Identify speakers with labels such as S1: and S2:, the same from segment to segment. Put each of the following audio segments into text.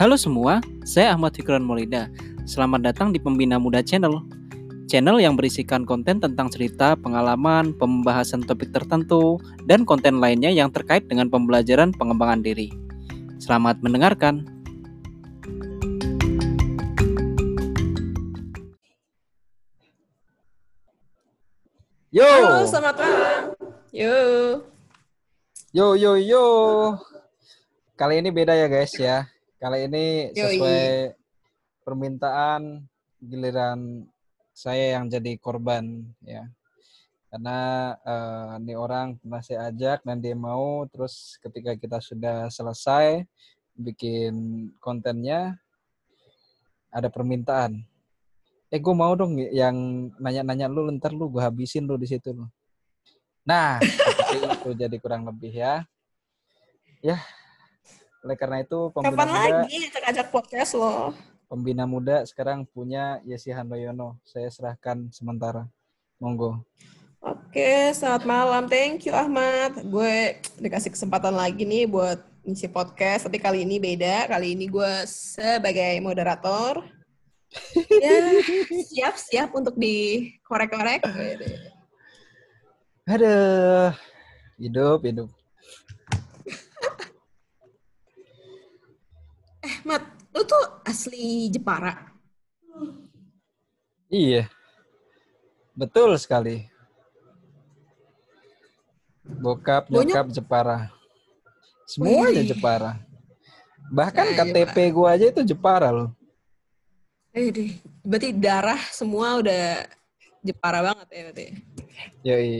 S1: Halo semua, saya Ahmad Fikran Molida. Selamat datang di Pembina Muda Channel. Channel yang berisikan konten tentang cerita, pengalaman, pembahasan topik tertentu, dan konten lainnya yang terkait dengan pembelajaran pengembangan diri. Selamat mendengarkan.
S2: Yo,
S3: Halo, selamat malam. Yo.
S2: yo, yo, yo. Kali ini beda ya guys ya. Kali ini
S3: Yoi.
S2: sesuai permintaan giliran saya yang jadi korban ya. Karena eh, ini orang pernah saya ajak dan dia mau terus ketika kita sudah selesai bikin kontennya ada permintaan. Eh gue mau dong yang nanya-nanya lu ntar lu gue habisin lu di situ lu. Nah, itu jadi kurang lebih ya. Ya, oleh karena itu pembina
S3: Kapan
S2: muda,
S3: lagi ajak-ajak podcast lo?
S2: pembina muda sekarang punya Yesi Handoyono. Saya serahkan sementara. Monggo.
S3: Oke, selamat malam. Thank you Ahmad. Gue dikasih kesempatan lagi nih buat ngisi podcast. Tapi kali ini beda. Kali ini gue sebagai moderator. ya, siap-siap untuk dikorek-korek.
S2: Aduh, hidup, hidup.
S3: Eh, Mat, lu tuh asli Jepara.
S2: Iya, betul sekali. Bokap, nyokap Jepara. Semuanya
S3: Wih.
S2: Jepara. Bahkan
S3: Nah,
S2: KTP gua aja itu Jepara loh.
S3: Eh, deh. Berarti darah semua udah Jepara banget ya berarti.
S2: Yoi.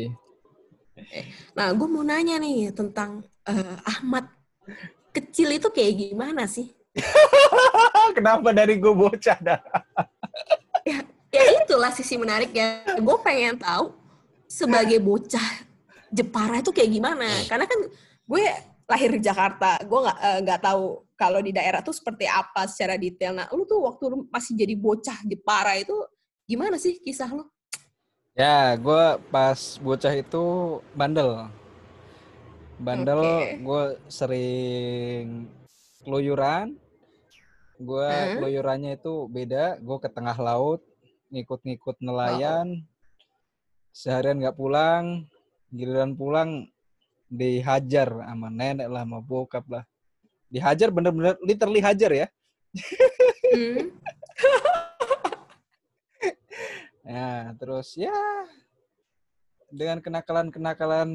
S3: Nah, gue mau nanya nih tentang eh, Ahmad kecil itu kayak gimana sih?
S2: Kenapa dari gua bocah dah?
S3: Ya, ya itulah sisi menarik ya. Gue pengen tahu sebagai bocah Jepara itu kayak gimana? Karena kan gue lahir di Jakarta, gue nggak eh, nggak tahu kalau di daerah tuh seperti apa secara detail. Nah, lu tuh waktu lu masih jadi bocah Jepara itu gimana sih kisah lu?
S2: Ya, gua pas bocah itu bandel. Bandel,
S3: Oke.
S2: gue sering keluyuran. Gue keluyurannya itu beda. Gue ke tengah laut, ngikut-ngikut nelayan. Seharian nggak pulang. Giliran pulang dihajar sama nenek lah, sama bokap lah. Dihajar bener-bener, literally hajar ya.
S3: Hmm.
S2: Nah, terus ya dengan kenakalan-kenakalan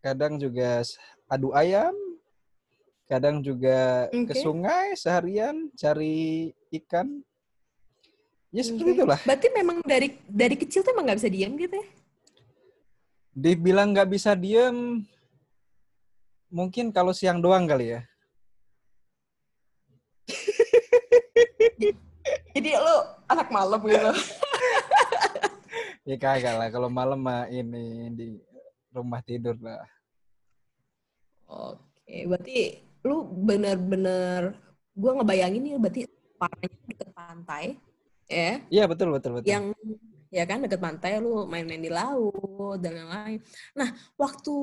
S2: kadang juga adu ayam, kadang juga ke
S3: Oke.
S2: sungai seharian cari ikan. Ya seperti
S3: Oke.
S2: itulah.
S3: Berarti memang dari dari kecil tuh emang nggak bisa diam gitu ya?
S2: Dibilang nggak bisa diem, mungkin kalau siang doang kali ya.
S3: Jadi lu anak malam gitu.
S2: Ya kagak lah, kalau malam mah ini di rumah tidur lah.
S3: Oke, berarti lu bener-bener gue ngebayangin ya berarti parahnya deket pantai, ya,
S2: Iya betul betul betul.
S3: yang ya kan deket pantai lu main-main di laut dan lain-lain. Nah, waktu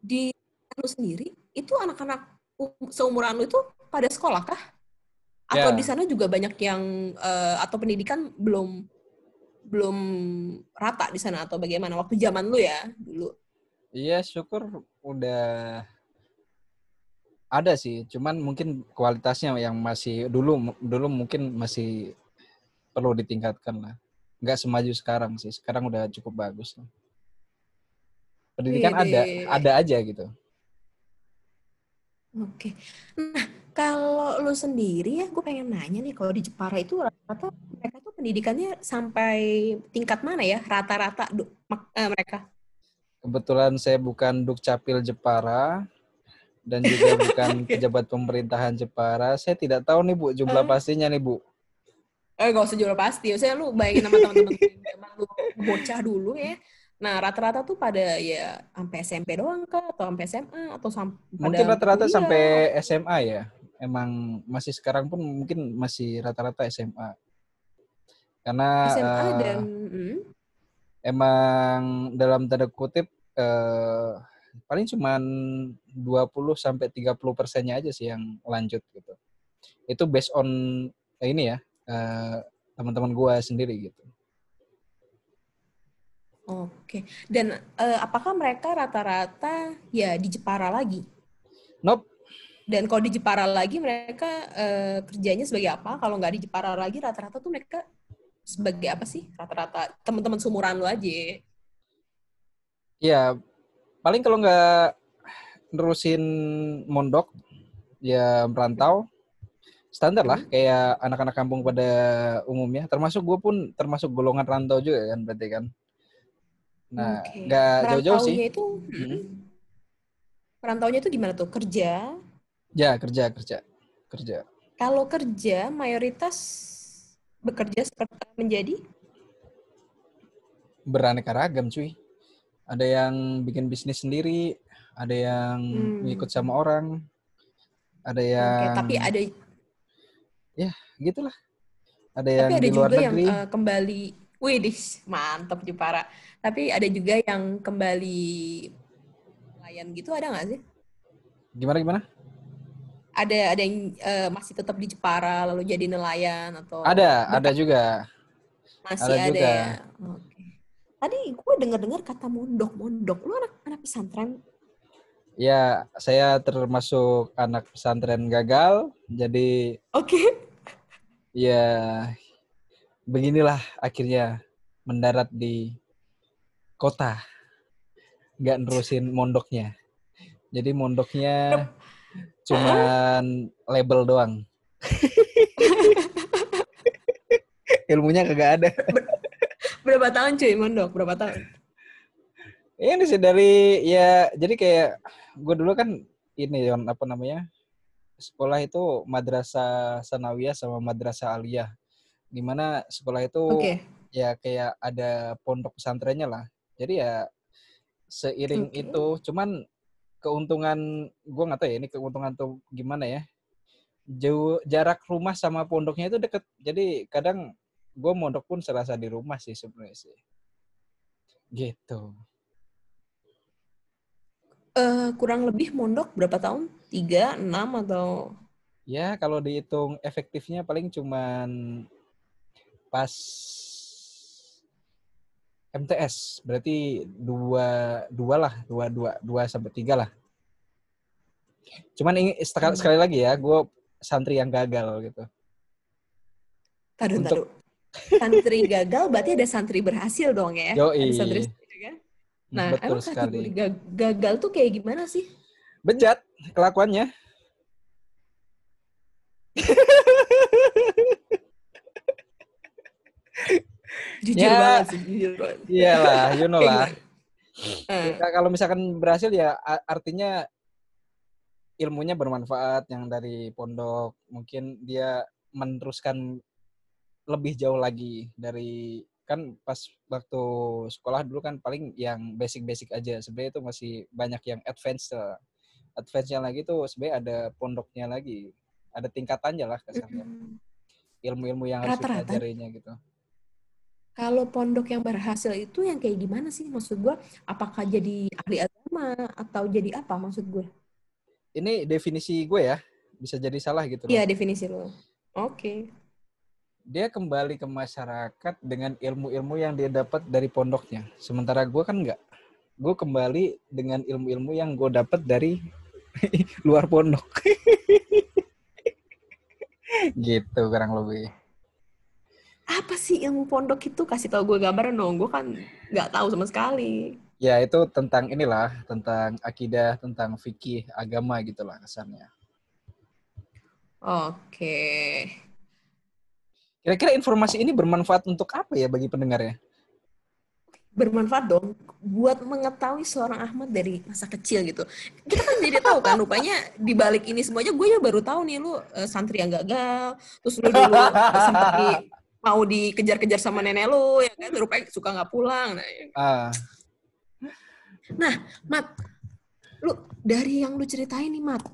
S3: di lu sendiri itu anak-anak um- seumuran lu itu pada sekolah kah? Atau
S2: Ya.
S3: di sana juga banyak yang eh, atau pendidikan belum belum rata di sana atau bagaimana waktu zaman lu ya dulu?
S2: Iya, syukur udah ada sih. Cuman mungkin kualitasnya yang masih dulu dulu mungkin masih perlu ditingkatkan lah. Nggak semaju sekarang sih. Sekarang udah cukup bagus. lah. Pendidikan ada,
S3: Widih.
S2: ada aja gitu.
S3: Oke. Nah, kalau lu sendiri ya, gue pengen nanya nih, kalau di Jepara itu rata-rata mereka tuh pendidikannya sampai tingkat mana ya? Rata-rata eh, mereka.
S2: Kebetulan saya bukan Dukcapil Jepara dan juga bukan pejabat pemerintahan Jepara. Saya tidak tahu nih Bu jumlah
S3: Eh.
S2: pastinya nih Bu.
S3: Eh, gak usah jual pasti. Saya lu bayangin sama teman-teman lu bocah dulu ya. Nah, rata-rata tuh pada ya sampai SMP doang kah? Atau sampai SMA? Atau sampai
S2: Mungkin rata-rata sampai SMA ya. Emang masih sekarang pun mungkin masih rata-rata SMA. Karena
S3: SMA
S2: eh,
S3: dan... hmm,
S2: emang dalam tanda kutip eh, paling cuman 20 sampai 30 persennya aja sih yang lanjut gitu. Itu based on eh, ini ya eh, teman-teman gua sendiri gitu.
S3: Oke. Dan eh, apakah mereka rata-rata ya di Jepara lagi?
S2: Nope.
S3: Dan kalau di Jepara lagi mereka eh, kerjanya sebagai apa? Kalau nggak di Jepara lagi rata-rata tuh mereka sebagai apa sih? Rata-rata teman-teman sumuran lu aja.
S2: Ya paling kalau nggak nerusin mondok ya merantau. Standar lah kayak anak-anak kampung pada umumnya. Termasuk gue pun termasuk golongan rantau juga kan berarti kan. Nah nggak jauh-jauh sih.
S3: Itu
S2: Mhm.
S3: Perantaunya itu gimana tuh? Kerja.
S2: ya kerja kerja. Kerja.
S3: Kalau kerja mayoritas bekerja seperti menjadi?
S2: Beraneka ragam cuy ada yang bikin bisnis sendiri ada yang
S3: Hmm.
S2: ngikut sama orang ada yang
S3: tapi ada
S2: gitulah ada yang
S3: tapi ada
S2: di luar
S3: juga yang
S2: negeri
S3: eh, kembali wih mantap Jepara. Tapi ada juga yang kembali nelayan gitu ada nggak sih?
S2: gimana gimana
S3: Ada ada yang eh, masih tetap di Jepara lalu jadi nelayan atau
S2: ada ada juga
S3: masih
S2: ada
S3: ada,
S2: juga.
S3: ya. Tadi gue dengar-dengar kata mondok mondok. Lu anak anak pesantren?
S2: Ya, saya termasuk anak pesantren gagal. Jadi
S3: Oke.
S2: ya beginilah akhirnya mendarat di kota. Nggak nerusin mondoknya. Jadi mondoknya cuman label doang. Ilmunya kagak ada.
S3: Berapa tahun cuy mondok? Berapa tahun?
S2: Ini sih dari ya jadi kayak gue dulu kan ini Yon, apa namanya sekolah itu madrasah sanawiyah sama madrasah aliyah. Di mana sekolah itu
S3: Oke.
S2: ya kayak ada pondok pesantrennya lah. Jadi ya seiring
S3: Oke.
S2: itu, cuman keuntungan gue nggak tahu ya ini keuntungan tuh gimana ya. Jauh jarak rumah sama pondoknya itu deket. Jadi kadang gue mondok pun serasa di rumah sih sebenarnya sih. Gitu.
S3: Eh, kurang lebih mondok berapa tahun? Tiga, enam atau
S2: Ya, kalau dihitung efektifnya paling cuman pas MTS, berarti dua, dua lah, dua, dua, dua sampai tiga lah. Cuman ini sekali,
S3: Hmm.
S2: sekali lagi ya, gue santri yang gagal gitu.
S3: taruh
S2: Untuk-.
S3: Santri gagal berarti ada santri berhasil dong ya?
S2: Yoi.
S3: Ada santri kan? Nah,
S2: Betul
S3: emang
S2: sekali.
S3: kategori ga- gagal tuh kayak gimana sih?
S2: Bejat kelakuannya.
S3: Jujur
S2: Ya.
S3: banget sih, jujur banget.
S2: Iyalah, you know lah. Ya, kalau misalkan berhasil ya artinya ilmunya bermanfaat yang dari pondok mungkin dia meneruskan lebih jauh lagi dari kan pas waktu sekolah dulu kan paling yang basic-basic aja sebenarnya itu masih banyak yang advance lah. advance-nya lagi tuh sebenarnya ada pondoknya lagi ada tingkatannya lah kasarnya
S3: mm,
S2: ilmu-ilmu yang harus
S3: Rata-rata?
S2: dipelajarinya gitu
S3: Kalau pondok yang berhasil itu yang kayak gimana sih? Maksud gue, apakah jadi ahli agama atau jadi apa maksud gue?
S2: ini definisi gue ya bisa jadi salah gitu
S3: Iya definisi lo. Oke.
S2: Dia kembali ke masyarakat dengan ilmu-ilmu yang dia dapat dari pondoknya. Sementara gue kan enggak. Gue kembali dengan ilmu-ilmu yang gue dapat dari luar pondok. gitu kurang lebih.
S3: Apa sih ilmu pondok itu? Kasih tau gue gambaran dong. Gue kan nggak tahu sama sekali.
S2: Ya itu tentang inilah, tentang akidah, tentang fikih, agama gitulah kesannya.
S3: Oke.
S2: Kira-kira informasi ini bermanfaat untuk apa ya bagi pendengarnya?
S3: Bermanfaat dong buat mengetahui seorang Ahmad dari masa kecil gitu. Kita kan jadi tahu kan rupanya di balik ini semuanya gue ya baru tahu nih lu eh, santri yang gagal, terus lu dulu sempat di, mau dikejar-kejar sama nenek lu ya kan rupanya suka nggak pulang. Nah, ya
S2: Ah,
S3: Mat, lu dari yang lu ceritain nih, Mat,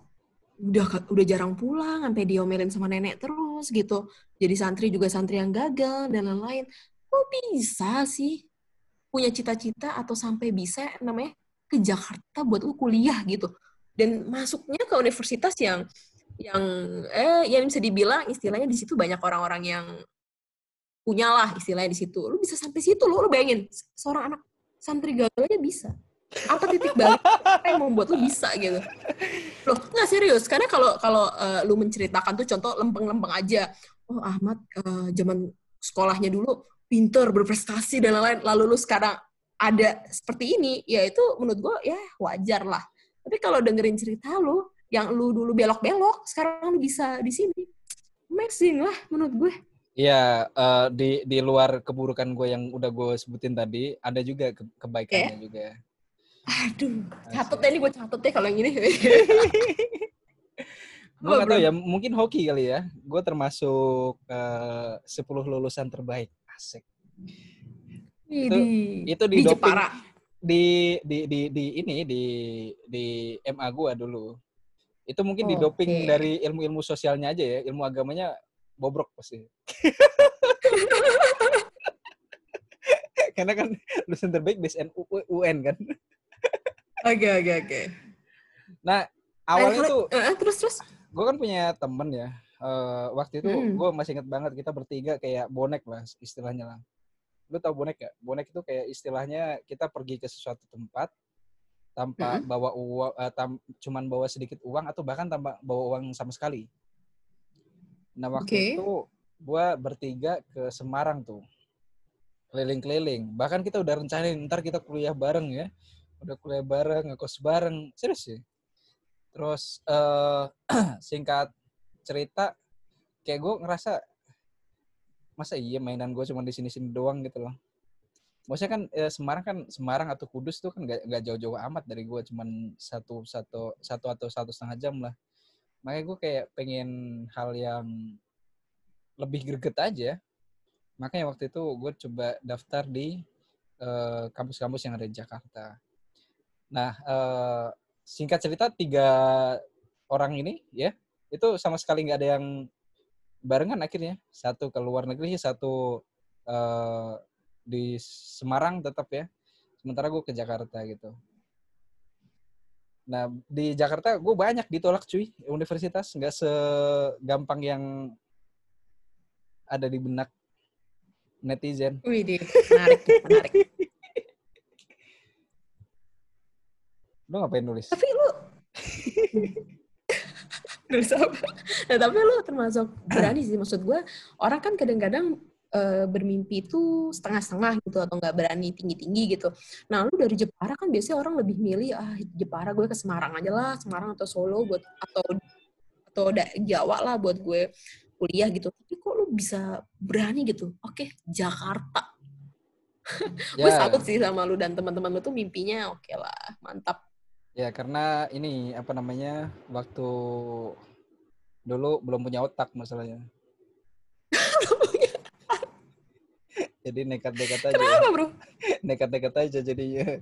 S3: udah udah jarang pulang, sampai diomelin sama nenek terus gitu. Jadi santri juga santri yang gagal dan lain-lain. Kok bisa sih punya cita-cita atau sampai bisa namanya ke Jakarta buat lu kuliah gitu dan masuknya ke universitas yang yang eh yang bisa dibilang istilahnya di situ banyak orang-orang yang punya lah istilahnya di situ lu bisa sampai situ lu lu bayangin seorang anak santri gagal aja bisa apa titik balik apa yang membuat lu bisa gitu loh nggak serius. Karena kalau kalau uh, lu menceritakan tuh contoh lempeng-lempeng aja. Oh Ahmad uh, zaman sekolahnya dulu pinter berprestasi dan lain-lain. Lalu lu sekarang ada seperti ini ya itu menurut gua ya wajar lah. Tapi kalau dengerin cerita lu yang lu dulu belok-belok sekarang lu bisa di sini. Amazing lah menurut gue.
S2: Iya, uh, di di luar keburukan gue yang udah gue sebutin tadi, ada juga ke kebaikannya okay. juga.
S3: Aduh, catet ya ini gue catet ya kalau yang ini.
S2: gue gak tau ya, mungkin hoki kali ya. Gue termasuk uh, 10 lulusan terbaik. Asik.
S3: Itu,
S2: itu di, di doping, Jepara. Di, di, di, di ini, di, di MA gue dulu. Itu mungkin oh, di doping okay. dari ilmu-ilmu sosialnya aja ya. Ilmu agamanya bobrok pasti. Karena kan lulusan terbaik BSN UN kan.
S3: Oke oke oke.
S2: Nah awalnya tuh
S3: uh, terus terus.
S2: Gue kan punya temen ya. Uh, waktu itu hmm. gue masih inget banget kita bertiga kayak bonek lah istilahnya lah. Lu tau bonek gak? Bonek itu kayak istilahnya kita pergi ke sesuatu tempat tanpa hmm. bawa uang, uh, tam, cuman bawa sedikit uang atau bahkan tanpa bawa uang sama sekali. Nah waktu okay. itu gue bertiga ke Semarang tuh keliling-keliling. Bahkan kita udah rencanain ntar kita kuliah bareng ya. Udah kuliah bareng, ngekos bareng. Serius sih. Terus uh, singkat cerita, kayak gue ngerasa masa iya mainan gue cuma di sini-sini doang gitu loh. Maksudnya kan eh, Semarang kan Semarang atau Kudus tuh kan gak, jauh-jauh amat dari gue cuman satu satu satu atau satu setengah jam lah makanya gue kayak pengen hal yang lebih greget aja makanya waktu itu gue coba daftar di eh, kampus-kampus yang ada di Jakarta nah uh, singkat cerita tiga orang ini ya itu sama sekali nggak ada yang barengan akhirnya satu ke luar negeri satu uh, di Semarang tetap ya sementara gue ke Jakarta gitu Nah, di Jakarta gue banyak ditolak cuy, universitas nggak segampang yang ada di benak netizen.
S3: Wih, menarik, menarik.
S2: Lu ngapain nulis?
S3: Tapi lu nulis apa? Nah, tapi lu termasuk berani sih maksud gue. Orang kan kadang-kadang uh, bermimpi itu setengah-setengah gitu atau nggak berani tinggi-tinggi gitu. Nah, lu dari Jepara kan biasanya orang lebih milih ah Jepara gue ke Semarang aja lah, Semarang atau Solo buat atau atau Jawa lah buat gue kuliah gitu. Tapi kok lu bisa berani gitu? Oke, okay, Jakarta. Yeah. gue salut sih sama lu dan teman-teman lu tuh mimpinya oke okay lah, mantap.
S2: Ya, karena ini apa namanya? Waktu dulu belum punya otak masalahnya. jadi nekat-nekat aja.
S3: Kenapa, Bro?
S2: nekat-nekat aja jadinya.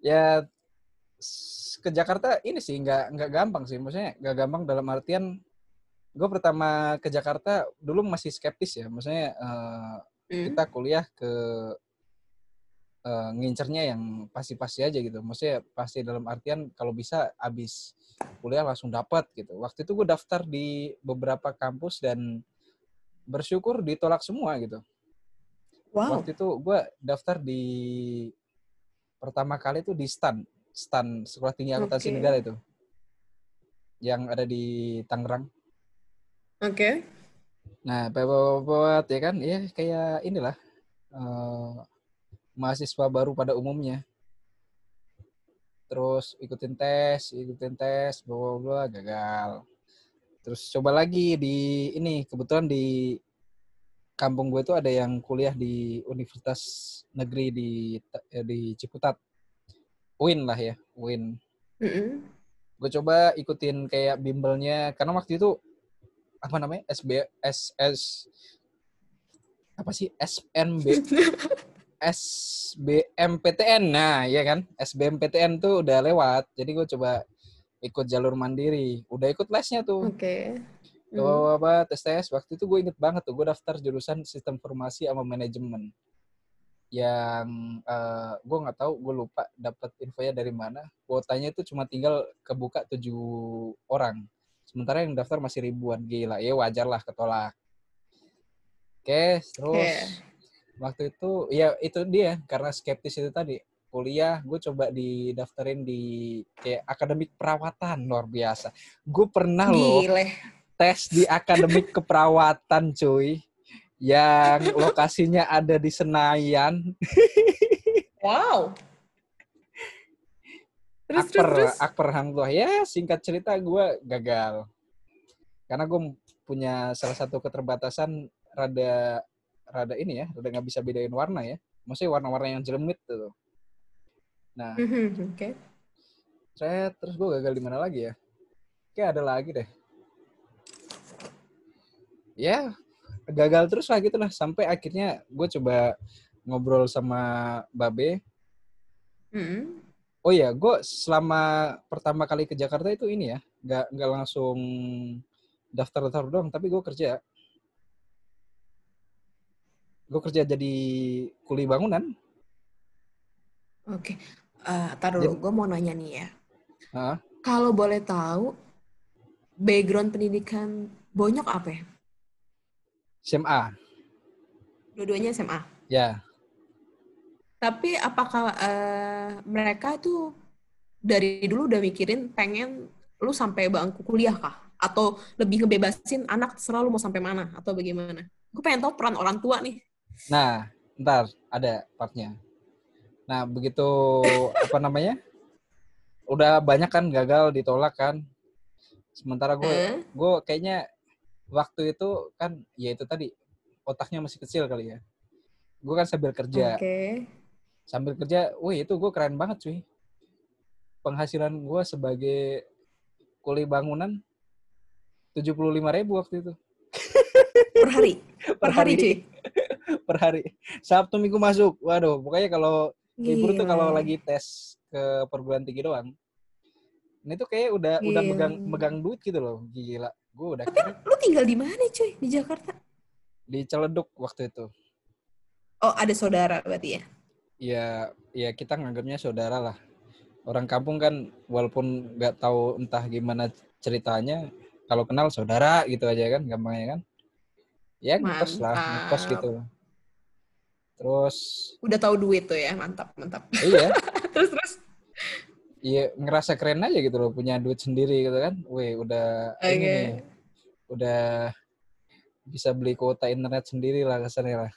S2: ya ke Jakarta ini sih nggak nggak gampang sih maksudnya nggak gampang dalam artian gue pertama ke Jakarta dulu masih skeptis ya maksudnya uh, mm. kita kuliah ke uh, ngincernya yang pasti-pasti aja gitu maksudnya pasti dalam artian kalau bisa abis kuliah langsung dapat gitu waktu itu gue daftar di beberapa kampus dan bersyukur ditolak semua gitu. Wow. Waktu itu gue daftar di pertama kali itu di STAN, STAN Sekolah Tinggi Akuntansi okay. Negara itu, yang ada di Tangerang.
S3: Oke. Okay.
S2: Nah, buat ya kan, ya kayak inilah uh, mahasiswa baru pada umumnya. Terus ikutin tes, ikutin tes, bawa bawa gagal terus coba lagi di ini kebetulan di kampung gue itu ada yang kuliah di Universitas Negeri di eh, di Ciputat UIN lah ya UIN mm-hmm. gue coba ikutin kayak bimbelnya karena waktu itu apa namanya SB SS apa sih SNB SBMPTN nah ya kan? SBMPTN tuh udah lewat. Jadi gue coba ikut jalur mandiri. Udah ikut lesnya tuh.
S3: Oke. Okay.
S2: Hmm. apa tes tes. Waktu itu gue inget banget tuh gue daftar jurusan sistem informasi sama manajemen. Yang uh, gue nggak tahu gue lupa dapat infonya dari mana. Kuotanya itu cuma tinggal kebuka tujuh orang. Sementara yang daftar masih ribuan. Gila ya wajar lah ketolak. Oke terus yeah. Waktu itu ya itu dia karena skeptis itu tadi kuliah gue coba didaftarin di kayak akademik perawatan luar biasa gue pernah loh tes di akademik keperawatan cuy yang lokasinya ada di Senayan.
S3: Wow.
S2: Terus, akper, terus, terus. akper hang tua. Ya, singkat cerita gue gagal. Karena gue punya salah satu keterbatasan rada rada ini ya, rada nggak bisa bedain warna ya. Maksudnya warna-warna yang jelemit tuh. Nah,
S3: mm-hmm, oke. Okay.
S2: Saya terus gue gagal di mana lagi ya? Kayak ada lagi deh. Ya, gagal terus lah gitu lah sampai akhirnya gue coba ngobrol sama Babe.
S3: Mm.
S2: Oh ya, gue selama pertama kali ke Jakarta itu ini ya, nggak nggak langsung daftar-daftar doang, tapi gue kerja. Gue kerja jadi kuli bangunan.
S3: Oke, okay. uh, taruh gue mau nanya nih ya.
S2: Uh?
S3: Kalau boleh tahu, background pendidikan Bonyok apa ya?
S2: SMA.
S3: Dua-duanya SMA.
S2: Ya.
S3: Tapi apakah uh, mereka tuh dari dulu udah mikirin pengen lu sampai bangku kuliah kah? Atau lebih ngebebasin anak selalu mau sampai mana? Atau bagaimana? Gue pengen tahu peran orang tua nih.
S2: Nah, ntar ada partnya. Nah, begitu apa namanya? Udah banyak kan gagal ditolak kan. Sementara gue, uh. gue kayaknya waktu itu kan ya itu tadi otaknya masih kecil kali ya. Gue kan sambil kerja.
S3: Okay.
S2: Sambil kerja, wih itu gue keren banget cuy. Penghasilan gue sebagai kuli bangunan tujuh puluh lima ribu waktu itu.
S3: Per hari? per, hari, cuy?
S2: per hari. Sabtu minggu masuk. Waduh, pokoknya kalau libur tuh kalau lagi tes ke perguruan tinggi doang. Ini tuh kayak udah Gila. udah megang megang duit gitu loh. Gila. Gue udah
S3: Tapi kira... lu tinggal di mana cuy? Di Jakarta?
S2: Di Celeduk waktu itu.
S3: Oh, ada saudara berarti ya?
S2: Iya, ya kita nganggapnya saudara lah. Orang kampung kan walaupun nggak tahu entah gimana ceritanya, kalau kenal saudara gitu aja kan, gampangnya kan. Ya ngekos lah, ngekos gitu. Terus
S3: udah tahu duit tuh ya, mantap, mantap.
S2: Iya.
S3: terus terus
S2: iya ngerasa keren aja gitu loh punya duit sendiri gitu kan. Wih, udah okay. ini nih, udah bisa beli kuota internet sendiri lah kesannya lah.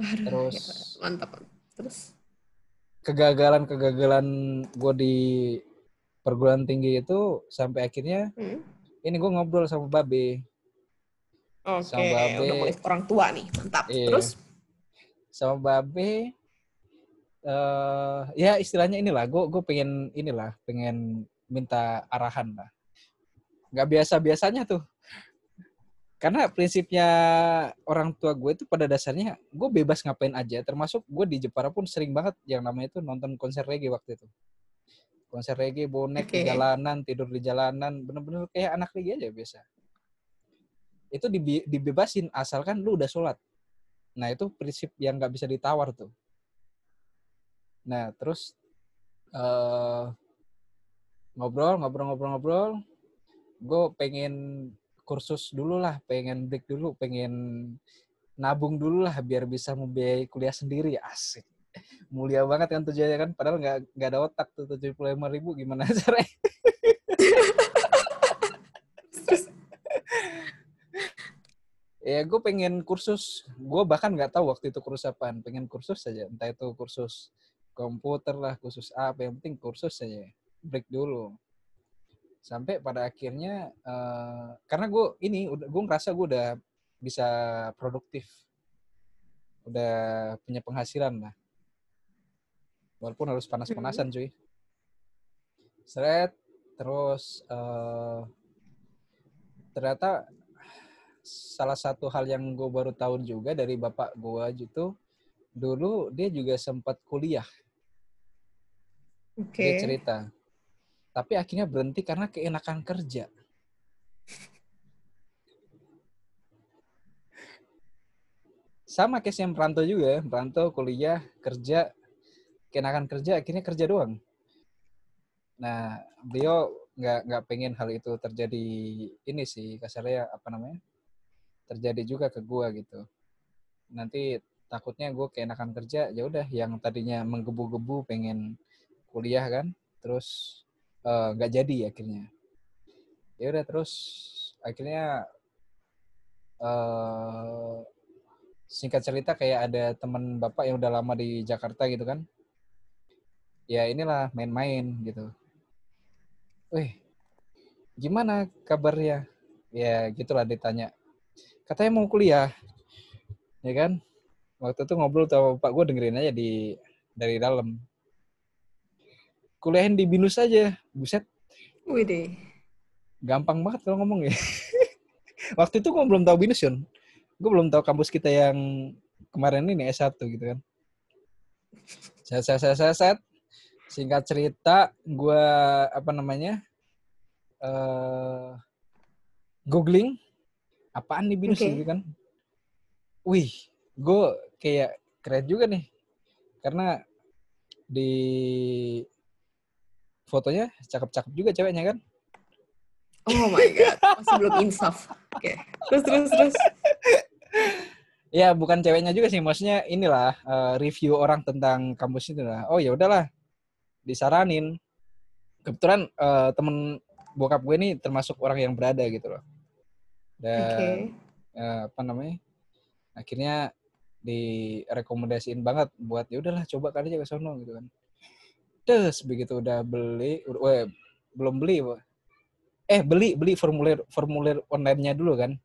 S2: Terus
S3: ya, mantap. Terus
S2: kegagalan-kegagalan gue di perguruan tinggi itu sampai akhirnya hmm? ini gue ngobrol sama Babe.
S3: Oke, okay. udah mulai orang tua nih, mantap. Iya. Terus
S2: sama Babe uh, ya istilahnya inilah gue gue pengen inilah pengen minta arahan lah nggak biasa biasanya tuh karena prinsipnya orang tua gue itu pada dasarnya gue bebas ngapain aja termasuk gue di Jepara pun sering banget yang namanya itu nonton konser reggae waktu itu konser reggae bonek okay. di jalanan tidur di jalanan bener-bener kayak anak reggae aja biasa itu dibebasin asalkan lu udah sholat nah itu prinsip yang nggak bisa ditawar tuh Nah, terus uh, ngobrol, ngobrol, ngobrol, ngobrol. Gue pengen kursus dulu lah, pengen break dulu, pengen nabung dulu lah biar bisa membiayai kuliah sendiri. Asik. Mulia banget kan tujuannya kan, padahal nggak nggak ada otak tuh tujuh puluh lima ribu gimana caranya? Ya gue pengen kursus. Gue bahkan nggak tahu waktu itu kursus apaan. Pengen kursus saja entah itu kursus komputer lah khusus apa. Yang penting kursus saja break dulu. Sampai pada akhirnya uh, karena gue ini gue ngerasa gue udah bisa produktif. Udah punya penghasilan lah. Walaupun harus panas-panasan cuy. Seret terus uh, ternyata salah satu hal yang gue baru tahu juga dari bapak gue gitu dulu dia juga sempat kuliah
S3: Okay.
S2: Dia cerita. Tapi akhirnya berhenti karena keenakan kerja. sama case yang merantau juga, merantau kuliah, kerja, kenakan kerja, akhirnya kerja doang. Nah, beliau nggak nggak pengen hal itu terjadi ini sih kasarnya apa namanya terjadi juga ke gua gitu. Nanti takutnya gue keenakan kerja ya udah yang tadinya menggebu-gebu pengen kuliah kan, terus eh, nggak jadi akhirnya. Ya udah terus akhirnya eh singkat cerita kayak ada teman bapak yang udah lama di Jakarta gitu kan. Ya inilah main-main gitu. Wih, gimana kabarnya? Ya gitulah ditanya. Katanya mau kuliah, ya kan? Waktu itu ngobrol sama bapak gue dengerin aja di dari dalam. Kuliahin di binus aja, buset,
S3: Wih deh.
S2: gampang banget kalau ngomong ya. Waktu itu gue belum tahu binus Yun. Gue belum tahu kampus kita yang kemarin ini S1 gitu kan. Set, set, set, set, set. Singkat cerita, gue apa namanya? eh googling apaan nih binus
S3: Oke.
S2: gitu kan. Wih, gue kayak keren juga nih. Karena di fotonya cakep-cakep juga ceweknya kan.
S3: Oh my god, masih belum insaf. Oke. Terus terus terus.
S2: Ya bukan ceweknya juga sih, maksudnya inilah eh, review orang tentang kampus itu lah. Oh ya udahlah, disaranin. Kebetulan eh, temen bokap gue ini termasuk orang yang berada gitu loh. Dan
S3: Oke.
S2: eh, apa namanya? Akhirnya direkomendasiin banget buat ya udahlah coba kali aja ke sono gitu kan. Terus begitu udah beli, udah, weh, belum beli, eh beli beli formulir formulir online-nya dulu kan.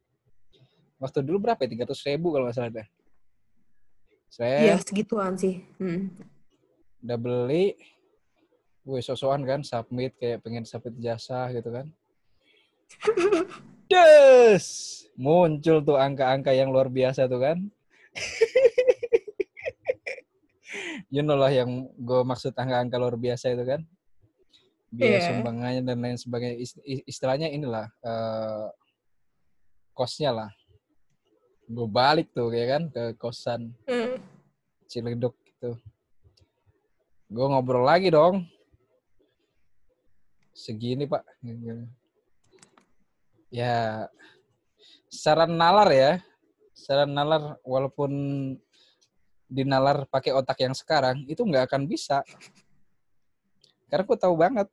S2: Waktu dulu berapa ya? 300 ribu kalau nggak salah dah. Saya
S3: Iya, segituan sih. Hmm.
S2: udah beli, gue sosokan kan, submit kayak pengen submit jasa gitu kan. Des! Muncul tuh angka-angka yang luar biasa tuh kan. you know lah yang gue maksud angka-angka luar biasa itu kan. Biaya
S3: Iya.
S2: sumbangannya dan lain sebagainya. Ist- Istilahnya inilah, eh kosnya lah. Gue balik tuh kayak kan ke kosan.
S3: Hmm.
S2: Ciledug gitu. Gue ngobrol lagi dong. Segini pak. Ya, secara nalar ya. Secara nalar, walaupun dinalar pakai otak yang sekarang, itu nggak akan bisa. Karena gue tahu banget.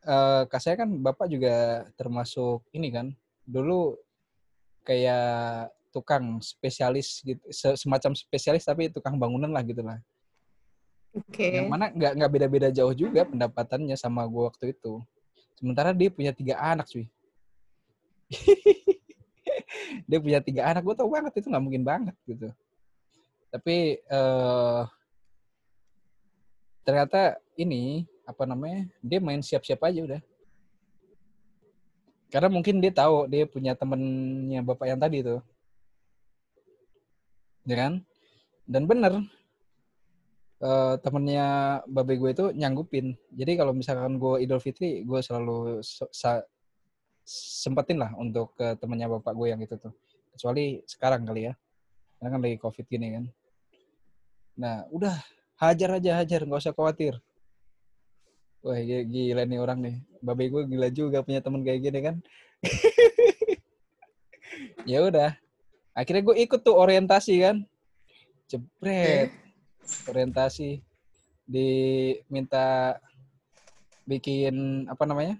S2: eh kak saya kan bapak juga termasuk ini kan. Dulu kayak tukang spesialis gitu, se- semacam spesialis tapi tukang bangunan lah gitu lah.
S3: Oke.
S2: Yang mana nggak nggak beda-beda jauh juga pendapatannya sama gue waktu itu. Sementara dia punya tiga anak cuy. dia punya tiga anak, gue tau banget itu nggak mungkin banget gitu. Tapi eh ternyata ini apa namanya dia main siap-siap aja udah. Karena mungkin dia tahu dia punya temennya bapak yang tadi tuh. Ya kan? Dan bener, eh, temennya babe gue itu nyanggupin. Jadi kalau misalkan gue Idul Fitri, gue selalu se- sa- sempetin lah untuk ke temennya bapak gue yang itu tuh. Kecuali sekarang kali ya. Karena kan lagi COVID gini kan. Nah, udah hajar aja hajar, nggak usah khawatir. Wah, gi- gila nih orang nih. Babe gue gila juga punya temen kayak gini kan. ya udah. Akhirnya gue ikut tuh orientasi kan. Jebret orientasi diminta bikin apa namanya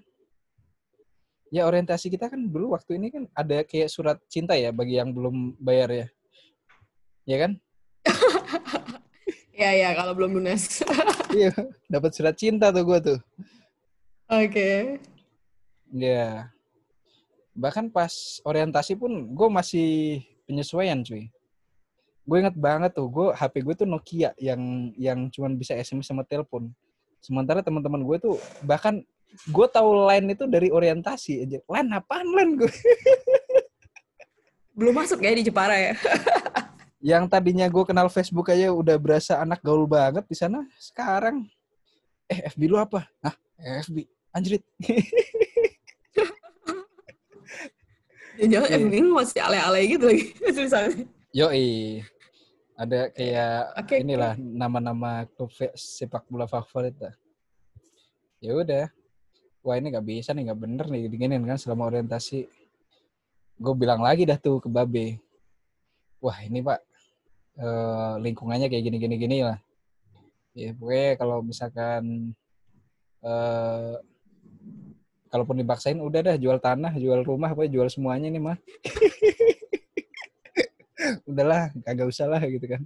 S2: ya orientasi kita kan dulu waktu ini kan ada kayak surat cinta ya bagi yang belum bayar ya. Ya kan?
S3: Ya ya kalau belum lunas.
S2: iya dapat surat cinta tuh gue tuh.
S3: Oke.
S2: ya bahkan pas orientasi pun gue masih penyesuaian cuy. Gue inget banget tuh gue HP gue tuh Nokia yang yang cuman bisa SMS sama telepon. Sementara teman-teman gue tuh bahkan gue tahu line itu dari orientasi aja line apaan line gue
S3: Belum masuk ya di Jepara ya.
S2: yang tadinya gue kenal Facebook aja udah berasa anak gaul banget di sana sekarang eh FB lu apa Hah FB anjrit
S3: Jangan-jangan
S2: Iya.
S3: FB masih ale-ale gitu lagi tulisannya.
S2: Yoi. Ada kayak
S3: oke.
S2: inilah nama-nama klub fe- sepak bola favorit lah. Ya udah. Wah ini nggak bisa nih, nggak bener nih diginin kan selama orientasi. Gue bilang lagi dah tuh ke Babe. Wah ini pak, eh, lingkungannya kayak gini-gini gini lah. Ya pokoknya kalau misalkan eh kalaupun dipaksain udah dah jual tanah, jual rumah, apa jual semuanya nih mah. Udahlah, kagak usah lah gitu kan.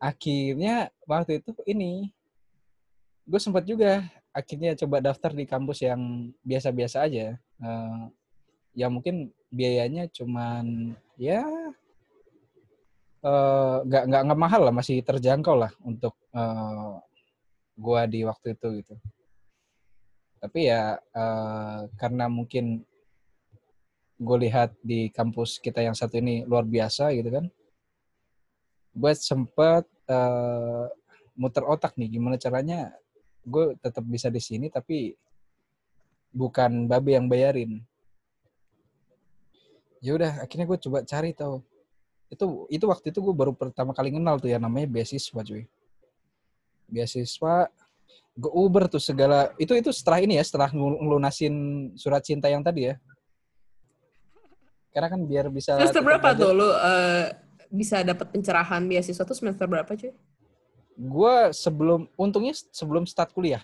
S2: Akhirnya waktu itu ini gue sempat juga akhirnya coba daftar di kampus yang biasa-biasa aja. Eh, ya mungkin biayanya cuman ya eh, nggak nggak nggak mahal lah, masih terjangkau lah untuk eh, gua di waktu itu gitu. Tapi ya eh, karena mungkin gue lihat di kampus kita yang satu ini luar biasa gitu kan, gue sempet eh, muter otak nih gimana caranya gue tetap bisa di sini tapi bukan babe yang bayarin. Ya udah akhirnya gue coba cari tahu. Itu itu waktu itu gue baru pertama kali kenal tuh ya namanya beasiswa cuy. Beasiswa gue Uber tuh segala itu itu setelah ini ya setelah ngelu- ngelunasin surat cinta yang tadi ya. Karena kan biar bisa
S3: Semester berapa tuh lu eh, bisa dapat pencerahan beasiswa tuh semester berapa cuy?
S2: Gue sebelum untungnya sebelum start kuliah.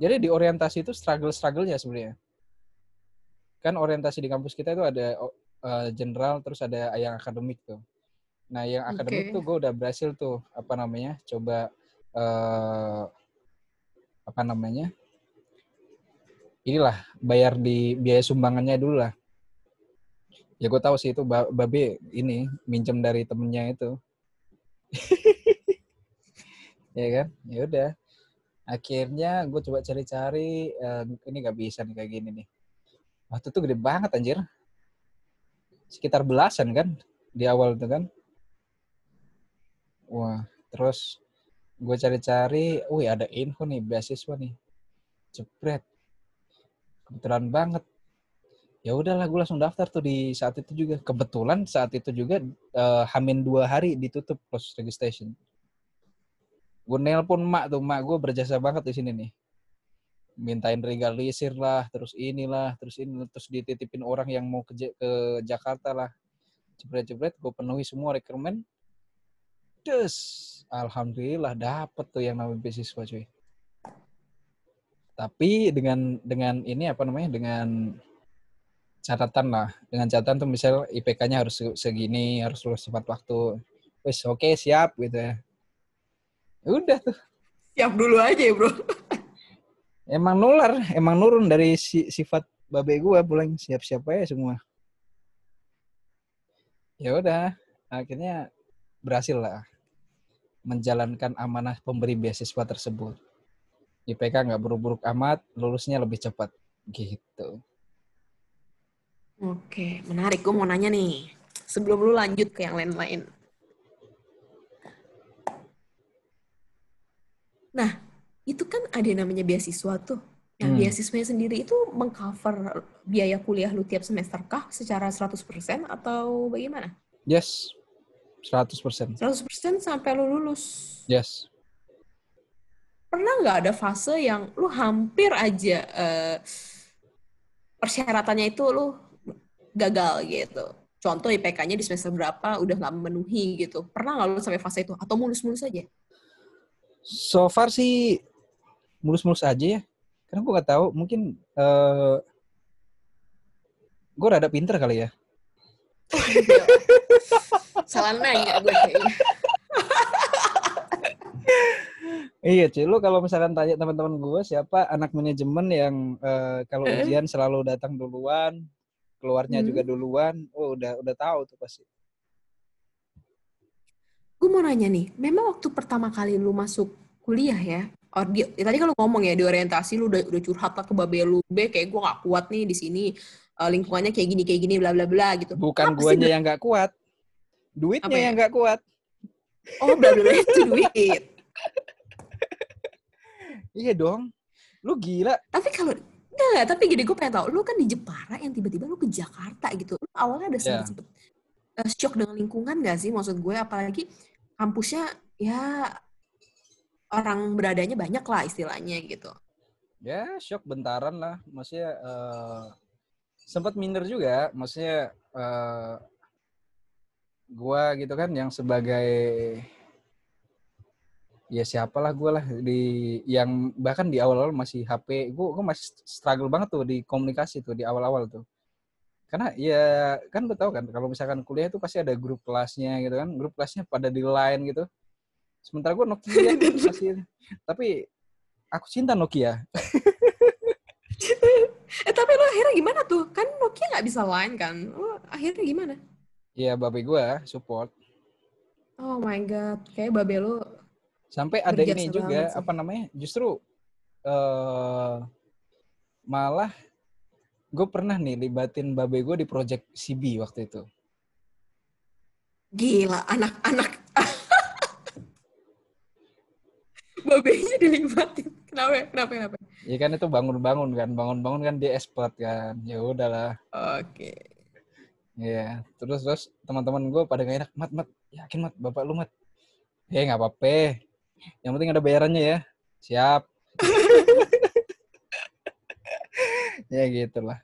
S2: Jadi di orientasi itu struggle strugglenya sebenarnya. Kan orientasi di kampus kita itu ada eh, general terus ada yang akademik tuh. Nah yang akademik tuh gue udah berhasil tuh apa namanya coba eh, apa namanya inilah bayar di biaya sumbangannya dulu lah. Ya gue tahu sih itu Ba- babe ini minjem dari temennya itu ya kan? Ya udah. Akhirnya gue coba cari-cari eh, ini nggak bisa nih kayak gini nih. Waktu itu gede banget anjir. Sekitar belasan kan di awal itu kan. Wah terus gue cari-cari wih ada info nih beasiswa nih. Jepret kebetulan banget. Ya udahlah gue langsung daftar tuh di saat itu juga. Kebetulan saat itu juga eh, hamin dua hari ditutup close registration gue nelpon mak tuh mak gue berjasa banget di sini nih. Mintain regalisir lah terus inilah terus ini terus dititipin orang yang mau ke, ke Jakarta lah. Jebret-jebret gue penuhi semua requirement. Terus alhamdulillah dapet tuh yang namanya beasiswa cuy. Tapi dengan dengan ini apa namanya dengan catatan lah. Dengan catatan tuh misal IPK-nya harus se- segini harus lulus tepat waktu. Wes oke siap gitu ya udah tuh
S3: Siap dulu aja ya bro.
S2: emang nular emang nurun dari si- sifat babe gua pulang siap-siap aja semua ya udah akhirnya berhasil lah menjalankan amanah pemberi beasiswa tersebut IPK nggak buruk-buruk amat lulusnya lebih cepat gitu
S3: Oke, menarik. Gue mau nanya nih. Sebelum lu lanjut ke yang lain-lain. Nah, itu kan ada yang namanya beasiswa tuh. Nah,
S2: Hmm.
S3: beasiswanya sendiri itu mengcover biaya kuliah lu tiap semester kah secara 100% atau bagaimana?
S2: yes 100%
S3: 100% sampai lu lulus.
S2: yes
S3: Pernah nggak ada fase yang lu hampir aja eh, persyaratannya itu lu gagal gitu? Contoh IPK-nya di semester berapa udah nggak memenuhi gitu. Pernah nggak lu sampai fase itu? Atau mulus-mulus aja?
S2: So far sih mulus-mulus aja ya karena gue nggak tahu mungkin eh gue rada pinter kali ya
S3: Salah nanya gue kayaknya.
S2: Iya cuy, lu kalau misalkan tanya teman-teman gue siapa anak manajemen yang eh, kalau
S3: Eh.
S2: ujian selalu datang duluan, keluarnya
S3: Hmm.
S2: juga duluan, oh udah udah tahu tuh pasti.
S3: Gue mau nanya nih, memang waktu pertama kali lu masuk kuliah ya, or di, ya tadi kalau ngomong ya di orientasi lu udah udah curhat lah ke babe lu, be kayak gue gak kuat nih di sini eh, lingkungannya kayak gini kayak gini bla bla bla gitu.
S2: Bukan
S3: sih
S2: guanya yang nggak kuat, duitnya
S3: Apa ya?
S2: yang nggak kuat.
S3: Oh bla bla itu duit.
S2: Iya dong, lu gila.
S3: Tapi kalau enggak, tapi gini gue pengen tahu, lu kan di Jepara yang tiba-tiba lu ke Jakarta gitu. Lu awalnya ada
S2: Ya.
S3: sempet, sempet eh, shock dengan lingkungan nggak sih maksud gue apalagi kampusnya ya orang beradanya banyak lah istilahnya gitu.
S2: Ya, shock bentaran lah. Maksudnya eh, sempat minder juga. Maksudnya eh, gua gitu kan yang sebagai ya siapalah gue lah di yang bahkan di awal-awal masih HP gue gue masih struggle banget tuh di komunikasi tuh di awal-awal tuh karena ya kan lo tau kan kalau misalkan kuliah itu pasti ada grup kelasnya gitu kan grup kelasnya pada di line gitu. Sementara gue Nokia masih tapi aku cinta Nokia.
S3: Eh tapi lo akhirnya gimana tuh? Kan Nokia nggak bisa line kan? Lo akhirnya gimana?
S2: Iya babe gue support.
S3: Oh my god kayak babe lo
S2: sampai ada ini juga
S3: sih.
S2: apa namanya justru eh malah gue pernah nih libatin babe gue di project CB waktu itu.
S3: Gila anak-anak babenya dilibatin. Kenapa kenapa kenapa?
S2: Ya kan itu bangun-bangun kan bangun-bangun kan dia expert kan. Ya udahlah.
S3: Oke.
S2: Iya, terus terus teman-teman gue pada gak enak, mat mat, yakin mat, bapak lu mat, ya nggak apa-apa, yang penting ada bayarannya ya, siap, ya gitulah.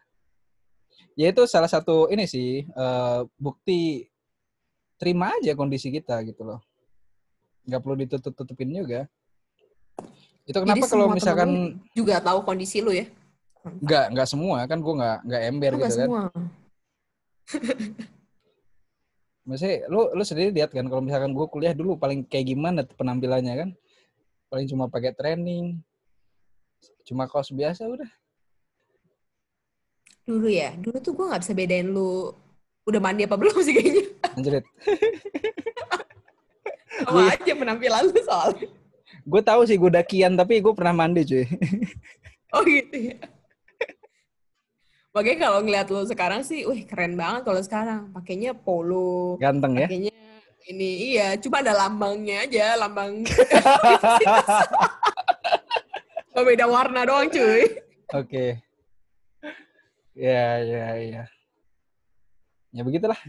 S2: Ya itu salah satu ini sih eh, bukti terima aja kondisi kita gitu loh, nggak perlu ditutup-tutupin juga. Itu kenapa
S3: Jadi
S2: kalau misalkan
S3: juga tahu kondisi lu ya
S2: nggak nggak semua kan gue nggak nggak ember gitu kan.
S3: semua
S2: Maksudnya lu lu sendiri lihat kan kalau misalkan gue kuliah dulu paling kayak gimana penampilannya kan? Paling cuma pakai training. Cuma kaos biasa udah.
S3: Dulu ya dulu tuh gue nggak bisa bedain lu udah mandi apa belum sih kayaknya
S2: Anjrit.
S3: sama aja penampilan lu soalnya
S2: Gue tahu sih gue dakian tapi gue pernah mandi cuy.
S3: oh gitu ya Makanya kalau ngeliat lu sekarang sih, wih keren banget kalau sekarang. Pakainya polo,
S2: Ganteng ya.
S3: pakainya ini iya, cuma ada lambangnya aja, lambang. Beda warna doang cuy.
S2: Oke. Ya ya ya. Ya begitulah.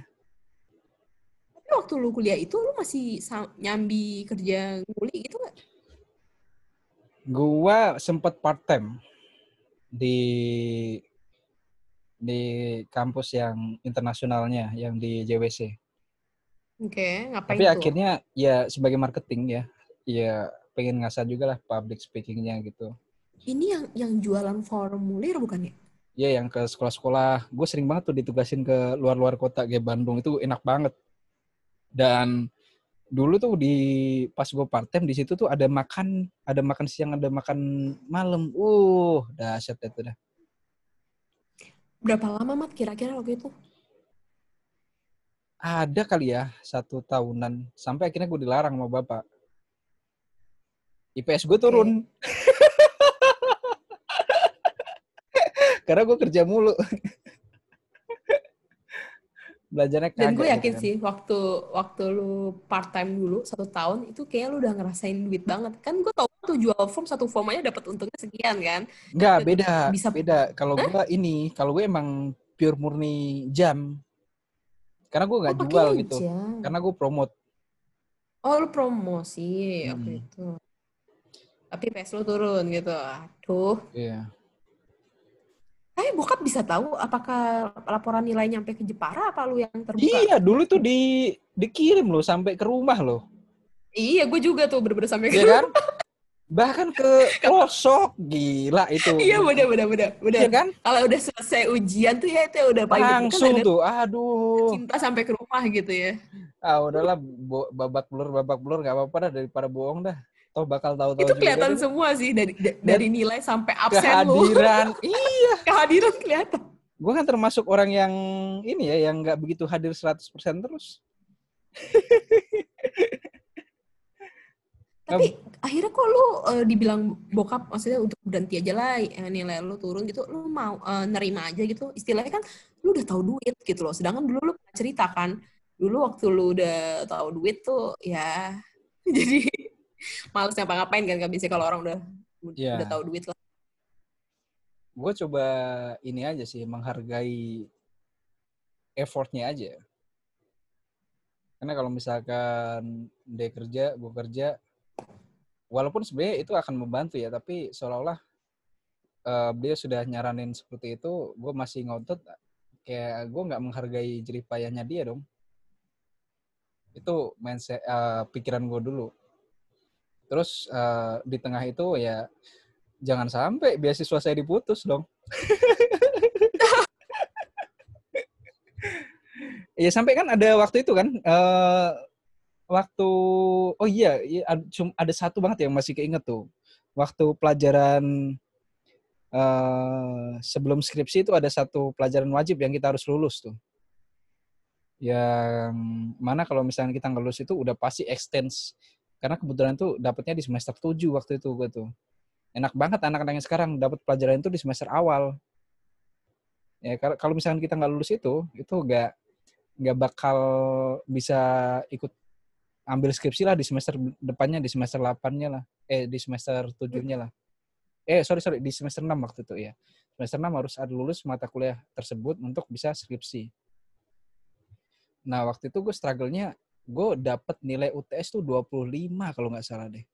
S3: Tapi waktu lu kuliah itu lu masih nyambi kerja nguli gitu nggak?
S2: Gua sempet part time di di kampus yang internasionalnya yang di JWC.
S3: Oke, ngapain
S2: Tapi
S3: tuh?
S2: akhirnya ya sebagai marketing ya, ya pengen ngasah juga lah public speakingnya gitu.
S3: Ini yang yang jualan formulir bukan ya?
S2: Ya yang ke sekolah-sekolah, gue sering banget tuh ditugasin ke luar-luar kota kayak Bandung itu enak banget. Dan dulu tuh di pas gue part time di situ tuh ada makan, ada makan siang, ada makan malam. Uh, dahsyat itu dah.
S3: Berapa lama mat kira-kira waktu itu?
S2: Ada kali ya satu tahunan sampai akhirnya gue dilarang sama bapak. IPS gue turun. Karena gue kerja mulu. Belajarnya kagak.
S3: Dan gue
S2: gitu
S3: yakin
S2: kan.
S3: sih waktu waktu lu part time dulu satu tahun itu kayak lu udah ngerasain duit banget. Kan gue tau tuh jual form satu form aja dapat untungnya sekian kan.
S2: Enggak,
S3: Itu
S2: beda.
S3: bisa-
S2: beda. Kalau gue ini, kalau gue emang pure murni jam. Karena gue nggak
S3: Oh,
S2: jual gitu.
S3: jam.
S2: Karena gue promote.
S3: Oh lu promosi
S2: Hmm.
S3: itu. Tapi PS lu turun gitu. Aduh.
S2: Iya.
S3: Tapi bokap bisa tahu apakah laporan nilai nyampe ke Jepara apa lu yang terbuka?
S2: Iya, dulu tuh di dikirim loh sampai ke rumah loh.
S3: Iya, gue juga tuh bener-bener sampai ke
S2: Iya kan? Bahkan ke pelosok. Gila itu.
S3: Iya, bener bener bener. bener.
S2: Iya kan?
S3: Kalau udah selesai ujian tuh ya itu udah paling
S2: Langsung
S3: ada
S2: tuh. Aduh.
S3: cinta sampai ke rumah gitu ya.
S2: Ah, udahlah babak belur babak belur nggak apa-apa dah daripada bohong dah. Toh bakal tahu-tahu
S3: itu
S2: juga
S3: kelihatan
S2: deh.
S3: semua sih dari da- dari nilai sampai absen lu.
S2: kehadiran. iya.
S3: Kehadiran kelihatan.
S2: Gue kan termasuk orang yang ini ya yang nggak begitu hadir 100% terus.
S3: Tapi akhirnya kok lu eh, dibilang bokap maksudnya untuk berhenti aja lah eh, nilai lu turun gitu, lu mau eh, nerima aja gitu. Istilahnya kan lu udah tahu duit gitu loh. Sedangkan dulu lu cerita kan, dulu waktu lu udah tahu duit tuh ya jadi males ngapa-ngapain kan gak bisa kalau orang udah
S2: Iya.
S3: udah tahu duit lah.
S2: Gue coba ini aja sih menghargai effortnya aja. Karena kalau misalkan dia kerja, gue kerja, walaupun sebenarnya itu akan membantu ya, tapi seolah-olah uh, dia sudah nyaranin seperti itu, gue masih ngotot, kayak gue nggak menghargai jeripayahnya dia dong. Itu mindset, uh, pikiran gue dulu. Terus uh, di tengah itu ya jangan sampai beasiswa saya diputus dong. Iya sampai kan ada waktu itu kan uh, waktu oh iya, iya ada satu banget yang masih keinget tuh waktu pelajaran uh, sebelum skripsi itu ada satu pelajaran wajib yang kita harus lulus tuh yang mana kalau misalnya kita nggak lulus itu udah pasti extends karena kebetulan tuh dapatnya di semester 7 waktu itu gue tuh enak banget anak-anak yang sekarang dapat pelajaran itu di semester awal ya kalau misalnya kita nggak lulus itu itu nggak nggak bakal bisa ikut ambil skripsi lah di semester depannya di semester 8-nya lah. Eh di semester 7-nya lah. Eh sorry sorry di semester 6 waktu itu ya. Semester 6 harus ada lulus mata kuliah tersebut untuk bisa skripsi. Nah, waktu itu gue struggle-nya gue dapet nilai UTS tuh 25 kalau nggak salah deh.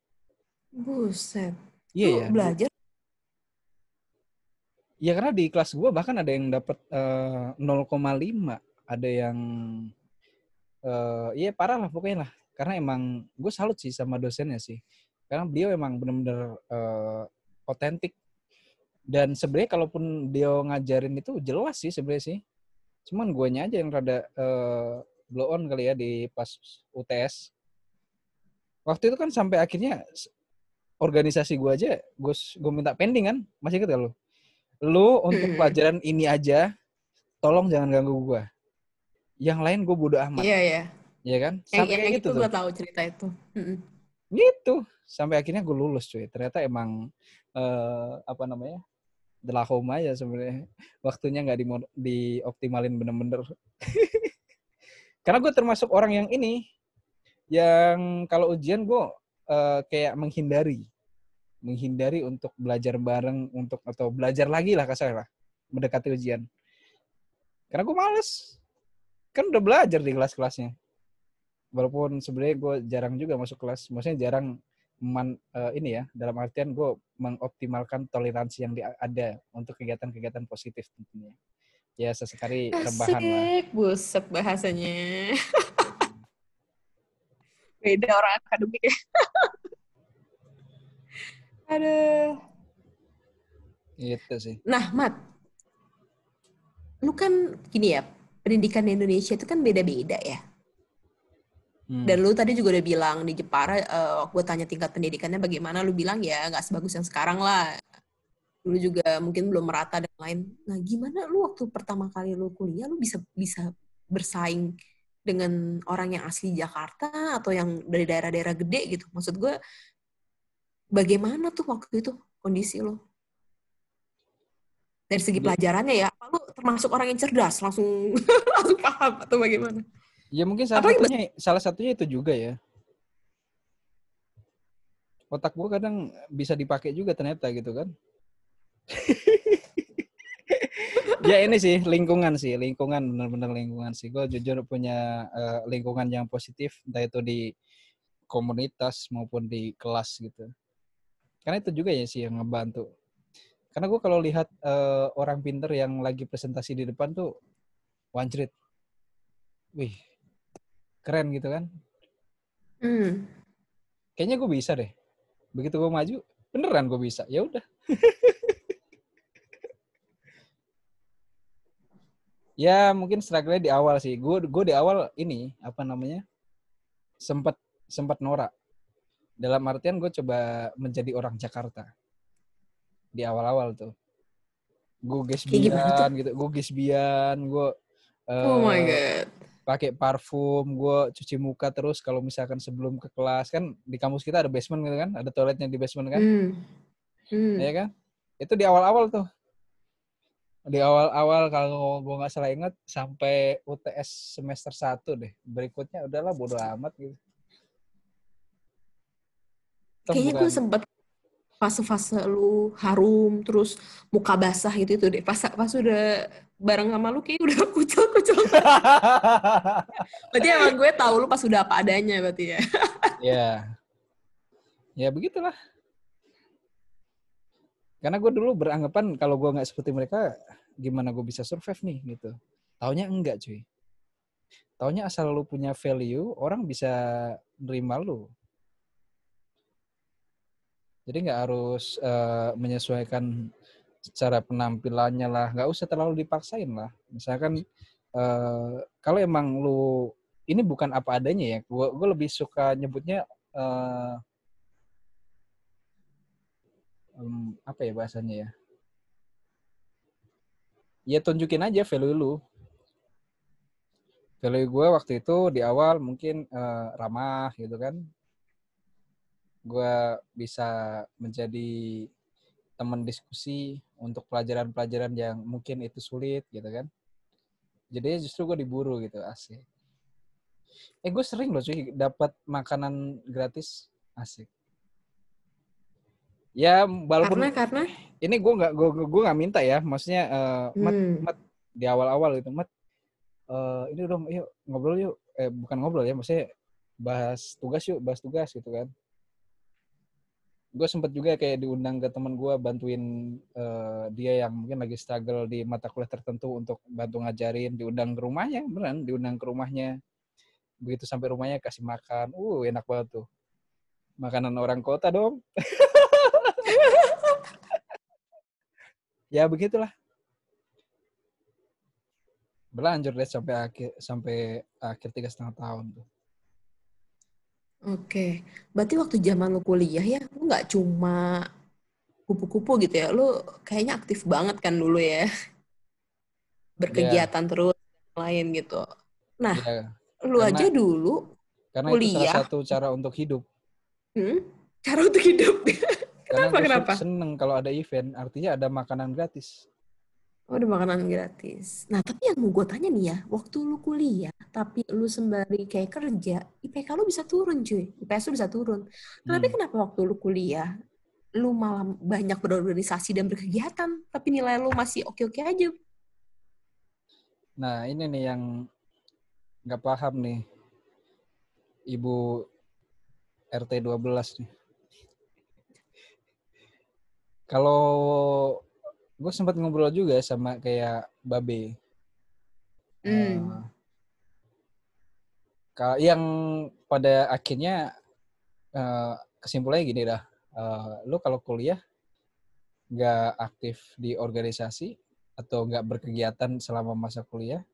S3: Buset.
S2: Iya ya.
S3: Belajar
S2: Ya karena di kelas gue bahkan ada yang dapat uh, 0,5 ada yang uh, iya parah lah pokoknya lah karena emang gue salut sih sama dosennya sih karena beliau emang bener-bener uh, otentik dan sebenarnya kalaupun dia ngajarin itu jelas sih sebenarnya sih cuman guanya aja yang rada uh, blow on kali ya di pas UTS waktu itu kan sampai akhirnya organisasi gue aja gue gue minta pending kan masih inget gak lu lu untuk hmm. pelajaran ini aja tolong jangan ganggu gue yang lain gue bodo amat.
S3: Iya, iya.
S2: Iya kan?
S3: Sampai yang, yang gitu itu gue tahu cerita itu.
S2: Gitu. Sampai akhirnya gue lulus cuy. Ternyata emang uh, apa namanya? Delahom aja sebenarnya. Waktunya nggak di dioptimalin bener-bener. Karena gue termasuk orang yang ini yang kalau ujian gue uh, kayak menghindari. Menghindari untuk belajar bareng untuk atau belajar lagi lah kasar lah mendekati ujian. Karena gue males. Kan udah belajar di kelas-kelasnya. Walaupun sebenarnya gue jarang juga masuk kelas maksudnya jarang man, uh, ini ya dalam artian gue mengoptimalkan toleransi yang ada untuk kegiatan-kegiatan positif tentunya ya sesekali rebahan lah
S3: buset bahasanya beda orang akademik ya aduh
S2: itu sih
S3: nah mat lu kan gini ya pendidikan di Indonesia itu kan beda-beda ya. Hmm. Dan lu tadi juga udah bilang di Jepara, uh, eh, gue tanya tingkat pendidikannya bagaimana, lu bilang ya nggak sebagus yang sekarang lah. Lu juga mungkin belum merata dan lain. Nah gimana lu waktu pertama kali lu kuliah, lu bisa bisa bersaing dengan orang yang asli Jakarta atau yang dari daerah-daerah gede gitu? Maksud gue, bagaimana tuh waktu itu kondisi lo? dari segi pelajarannya ya lu termasuk orang yang cerdas langsung langsung paham atau bagaimana
S2: ya mungkin salah Apa satunya salah satunya itu juga ya otak gua kadang bisa dipakai juga ternyata gitu kan ya ini sih lingkungan sih lingkungan benar-benar lingkungan sih gue jujur punya uh, lingkungan yang positif entah itu di komunitas maupun di kelas gitu karena itu juga ya sih yang ngebantu karena gue kalau lihat uh, orang pinter yang lagi presentasi di depan tuh wancrit. Wih, keren gitu kan.
S3: Hmm.
S2: Kayaknya gue bisa deh. Begitu gue maju, beneran gue bisa. Ya udah. ya mungkin struggle di awal sih. Gue gue di awal ini apa namanya sempat sempat norak. Dalam artian gue coba menjadi orang Jakarta di awal-awal tuh gue gesbian gitu gue gesbian gue
S3: uh, oh my god
S2: pakai parfum gue cuci muka terus kalau misalkan sebelum ke kelas kan di kampus kita ada basement gitu kan ada toiletnya di basement kan
S3: mm. Mm.
S2: ya kan itu di awal-awal tuh di awal-awal kalau gue nggak salah ingat sampai UTS semester 1 deh. Berikutnya udahlah bodo amat gitu.
S3: Kayaknya gue sempat fase-fase lu harum terus muka basah gitu itu deh. Pas pas udah bareng sama lu kayak udah kucel kucel berarti emang gue tahu lu pas udah apa adanya berarti ya.
S2: Ya ya begitulah karena gue dulu beranggapan kalau gue nggak seperti mereka gimana gue bisa survive nih gitu. Taunya enggak cuy. Taunya asal lu punya value orang bisa nerima lu. Jadi nggak harus uh, menyesuaikan secara penampilannya lah, nggak usah terlalu dipaksain lah. Misalkan uh, kalau emang lu ini bukan apa adanya ya, gue lebih suka nyebutnya uh, um, apa ya bahasanya ya? Ya tunjukin aja value lu. Value gue waktu itu di awal mungkin uh, ramah gitu kan, gue bisa menjadi teman diskusi untuk pelajaran-pelajaran yang mungkin itu sulit gitu kan. Jadi justru gue diburu gitu asik. Eh gue sering loh cuy dapat makanan gratis asik. Ya walaupun
S3: karena karena?
S2: ini gue nggak gue gue nggak minta ya, maksudnya uh, hmm. mat, mat di awal-awal gitu mat uh, ini dong yuk ngobrol yuk. Eh bukan ngobrol ya maksudnya bahas tugas yuk bahas tugas gitu kan. Gue sempet juga kayak diundang ke teman gue bantuin uh, dia yang mungkin lagi struggle di mata kuliah tertentu untuk bantu ngajarin. Diundang ke rumahnya beneran diundang ke rumahnya. Begitu sampai rumahnya kasih makan uh enak banget tuh. Makanan orang kota dong ya begitulah berlanjut deh sampai akhir sampai akhir tiga setengah tahun tuh
S3: Oke, berarti waktu zaman lu kuliah ya, lu nggak cuma kupu-kupu gitu ya, lu kayaknya aktif banget kan dulu ya, berkegiatan yeah. terus lain gitu. Nah, yeah. lu karena, aja dulu
S2: karena kuliah. Itu salah satu cara untuk hidup.
S3: Hmm? Cara untuk hidup? kenapa?
S2: Karena
S3: kenapa?
S2: Seneng kalau ada event, artinya ada makanan gratis.
S3: Oh, ada makanan gratis. Nah, tapi yang mau gue tanya nih ya, waktu lu kuliah, tapi lu sembari kayak kerja, IPK lu bisa turun cuy. IPS lu bisa turun. Tapi hmm. kenapa waktu lu kuliah, lu malah banyak berorganisasi dan berkegiatan, tapi nilai lu masih oke-oke aja?
S2: Nah, ini nih yang nggak paham nih. Ibu RT 12 nih. Kalau gue sempat ngobrol juga sama kayak Babe. Hmm. Uh, yang pada akhirnya uh, kesimpulannya gini dah, uh, lu kalau kuliah nggak aktif di organisasi atau nggak berkegiatan selama masa kuliah,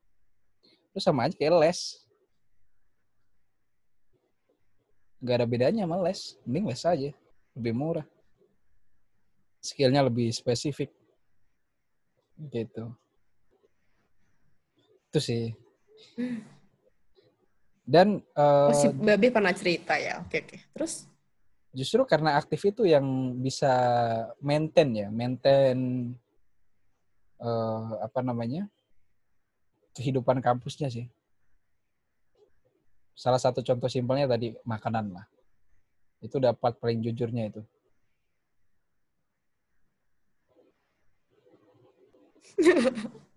S2: lu sama aja kayak les. Nggak ada bedanya sama les, mending les aja, lebih murah. Skillnya lebih spesifik. Gitu. Itu sih. Dan uh,
S3: oh, si babe pernah cerita ya? Oke oke. Terus?
S2: Justru karena aktif itu yang bisa maintain ya maintain uh, apa namanya kehidupan kampusnya sih. Salah satu contoh simpelnya tadi makanan lah. Itu dapat paling jujurnya itu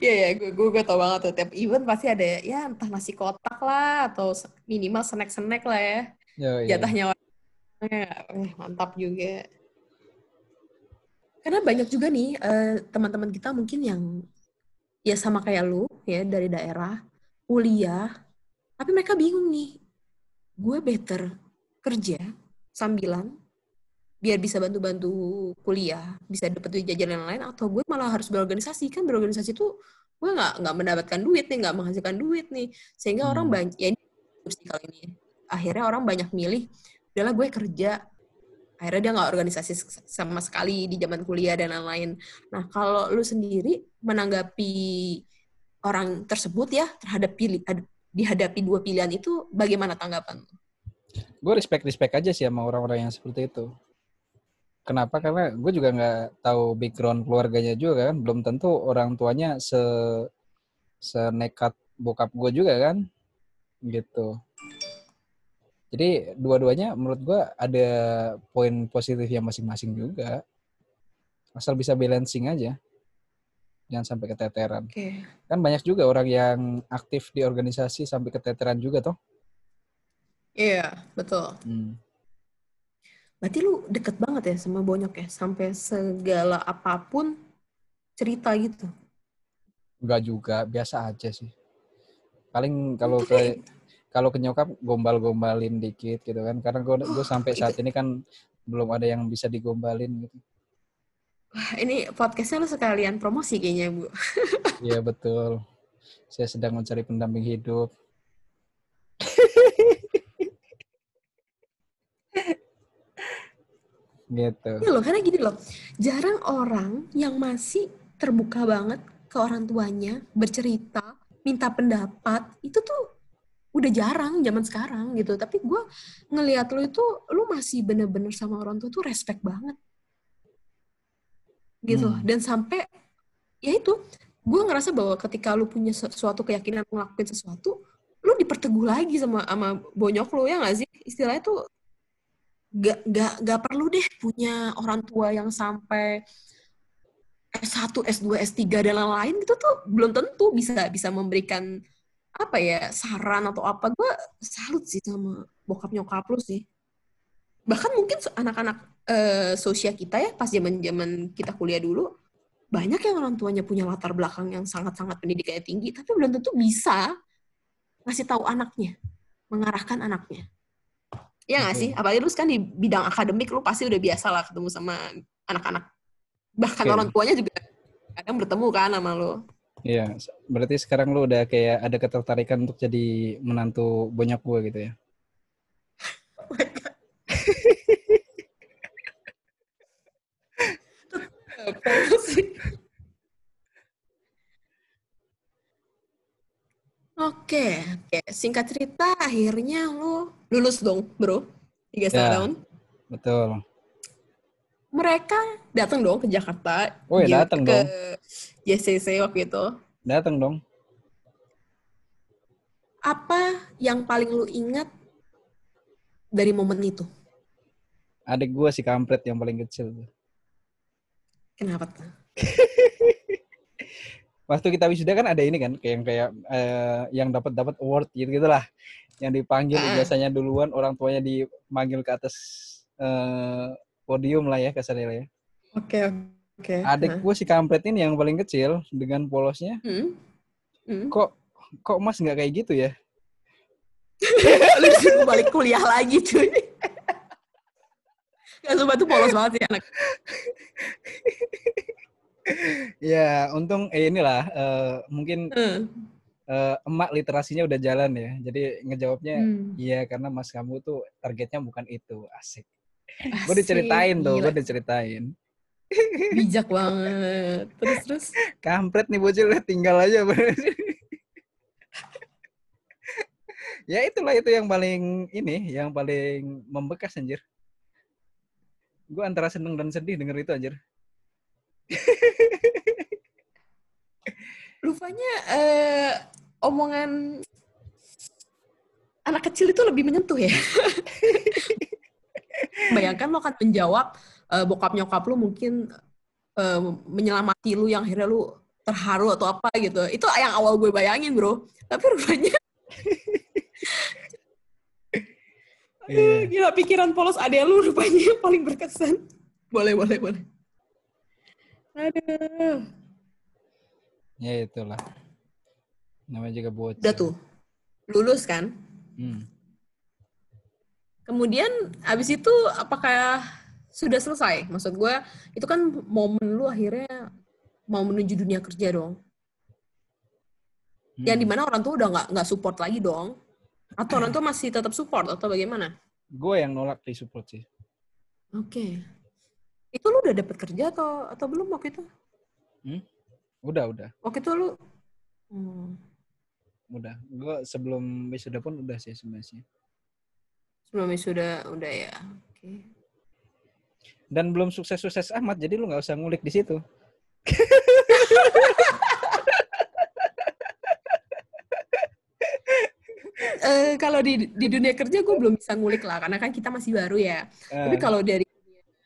S3: Iya ya, gue gue gue tau banget tuh tiap event pasti ada ya entah nasi kotak lah atau minimal snack-snack lah ya. Yo, iya. Jatahnya orang eh, mantap juga. Karena banyak juga nih uh, teman-teman kita mungkin yang ya sama kayak lu ya dari daerah kuliah, tapi mereka bingung nih. Gue better kerja sambilan biar bisa bantu-bantu kuliah, bisa dapat duit jajan yang lain, atau gue malah harus berorganisasi kan berorganisasi tuh gue nggak nggak mendapatkan duit nih, nggak menghasilkan duit nih, sehingga hmm. orang banyak ya ini kali ini akhirnya orang banyak milih, udahlah gue kerja, akhirnya dia nggak organisasi sama sekali di zaman kuliah dan lain-lain. Nah kalau lu sendiri menanggapi orang tersebut ya terhadap pilih dihadapi dua pilihan itu bagaimana tanggapan?
S2: Gue respect respect aja sih sama orang-orang yang seperti itu Kenapa? Karena gue juga nggak tahu background keluarganya juga kan. Belum tentu orang tuanya se senekat bokap gue juga kan. Gitu. Jadi dua-duanya menurut gua ada poin positifnya masing-masing juga. Asal bisa balancing aja. Jangan sampai keteteran.
S3: Oke.
S2: Kan banyak juga orang yang aktif di organisasi sampai keteteran juga toh.
S3: Iya, betul.
S2: Hmm.
S3: Berarti lu deket banget ya sama Bonyok ya? Sampai segala apa pun cerita gitu.
S2: Enggak juga, biasa aja sih. Paling kalau ke kalau ke nyokap gombal-gombalin dikit gitu kan. Karena gue gue
S3: Oh,
S2: sampai
S3: itu-
S2: saat ini kan belum ada yang bisa digombalin gitu.
S3: Wah, ini podcastnya lu sekalian promosi kayaknya, Bu.
S2: Iya betul. Saya sedang mencari pendamping hidup. Gitu.
S3: Iya loh, karena gini loh, jarang orang yang masih terbuka banget ke orang tuanya, bercerita, minta pendapat, itu tuh udah jarang zaman sekarang gitu. Tapi gue ngelihat lu itu, lu masih bener-bener sama orang tua tuh respect banget. Gitu.
S2: Hmm.
S3: Dan sampai, ya itu, gue ngerasa bahwa ketika lu punya suatu keyakinan ngelakuin sesuatu, lu diperteguh lagi sama sama bonyok lu, ya nggak sih? Istilahnya tuh gak, gak, gak perlu deh punya orang tua yang sampai S1, S2, S3 dan lain-lain gitu tuh belum tentu bisa bisa memberikan apa ya saran atau apa. Gue salut sih sama bokap nyokap lu sih. Bahkan mungkin anak-anak eh, sosial kita ya pas zaman zaman kita kuliah dulu banyak yang orang tuanya punya latar belakang yang sangat-sangat pendidikannya tinggi tapi belum tentu bisa ngasih tahu anaknya mengarahkan anaknya Iya nggak sih? Apalagi lu kan di bidang akademik lu pasti udah biasa lah ketemu sama anak-anak. Bahkan
S2: Oke.
S3: orang tuanya juga kadang bertemu kan sama lu.
S2: Iya, berarti sekarang lu udah kayak ada ketertarikan untuk jadi menantu banyak gue gitu ya.
S3: Apa sih? Oke, oke. Singkat cerita, akhirnya lu lulus dong, bro. Tiga setengah
S2: Ya.
S3: tahun.
S2: Betul.
S3: Mereka datang dong ke Jakarta.
S2: Oh ya datang
S3: ke
S2: dong.
S3: JCC waktu itu.
S2: Datang dong.
S3: Apa yang paling lu ingat dari momen itu?
S2: Adik gue si kampret yang paling kecil.
S3: Kenapa tuh?
S2: Waktu kita wisuda kan ada ini kan, kayak yang kayak eh, yang dapat dapat award gitu gitulah. Yang dipanggil
S3: Ah.
S2: biasanya duluan, orang tuanya dipanggil ke atas eh, podium lah ya kasarnya ya.
S3: Oke, oke.
S2: Adik gue si kampret ini yang paling kecil dengan polosnya.
S3: Hmm? Hmm?
S2: Kok kok Mas nggak kayak gitu ya?
S3: Lu disuruh balik kuliah lagi cuy. Gak sumpah tuh polos banget sih anak.
S2: Ya, untung eh inilah eh, mungkin
S3: Hmm.
S2: eh, emak literasinya udah jalan ya. Jadi ngejawabnya
S3: Hmm.
S2: iya karena Mas kamu tuh targetnya bukan itu. Asik. Gue
S3: Asik,
S2: diceritain tuh, gue diceritain.
S3: Bijak banget. Terus terus.
S2: Kampret nih bocil tinggal aja. ya itulah itu yang paling ini, yang paling membekas anjir. Gue antara seneng dan sedih denger itu anjir.
S3: Rupanya eh, omongan anak kecil itu lebih menyentuh ya. Bayangkan lo kan menjawab eh, bokap nyokap lu mungkin eh, menyelamati lu yang akhirnya lu terharu atau apa gitu. Itu yang awal gue bayangin bro. Tapi rupanya
S2: Iya.
S3: Gila pikiran polos adek lu rupanya paling berkesan. Boleh, boleh, boleh. Aduh.
S2: Ya itulah. Namanya juga bocil.
S3: Udah tuh. Lulus kan?
S2: Hmm.
S3: Kemudian abis itu apakah sudah selesai? Maksud gue itu kan momen lu akhirnya mau menuju dunia kerja dong. Yang
S2: Hmm.
S3: di mana orang tua udah nggak nggak support lagi dong. Atau orang tua masih tetap support atau bagaimana?
S2: Gue yang nolak di support sih.
S3: Oke. Itu lu udah dapet kerja atau atau belum waktu itu?
S2: Udah, udah,
S3: Waktu itu lu hmm,
S2: udah. Gue sebelum wisuda pun udah sih sebenarnya.
S3: sebelum sudah udah ya. Oke.
S2: Dan belum sukses-sukses amat, jadi lu nggak usah ngulik di situ.
S3: eh, kalau di di dunia kerja gue belum bisa ngulik lah karena kan kita masih baru ya. Tapi
S2: Eh,
S3: kalau dari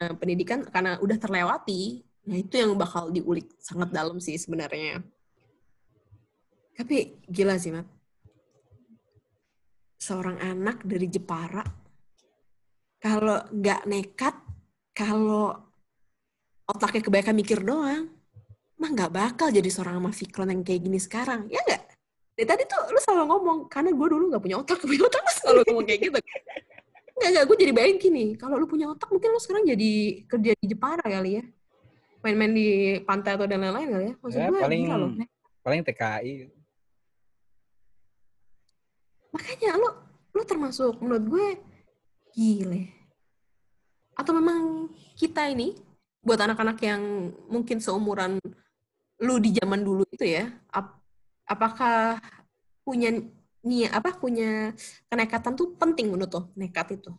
S3: eh, pendidikan karena udah terlewati, nah itu yang bakal diulik sangat dalam sih sebenarnya. Tapi gila sih, Mat. Seorang anak dari Jepara, kalau nggak nekat, kalau otaknya kebanyakan mikir doang, mah nggak bakal jadi seorang sama yang kayak gini sekarang. Ya nggak? Dari tadi tuh lu selalu ngomong, karena gue dulu nggak punya otak, punya otak lu selalu ngomong kayak gitu. Nggak, nggak, gue jadi bayangin gini, kalau lu punya otak mungkin lu sekarang jadi kerja di Jepara kali ya. Main-main di pantai atau dan lain-lain kali ya. Maksud
S2: Ya,
S3: gue
S2: paling-
S3: gila loh.
S2: paling TKI.
S3: Makanya lu, lu termasuk menurut gue gile. Atau memang kita ini, buat anak-anak yang mungkin seumuran lu di zaman dulu itu ya, ap- apakah punya niat apa punya kenekatan tuh penting menurut lo nekat itu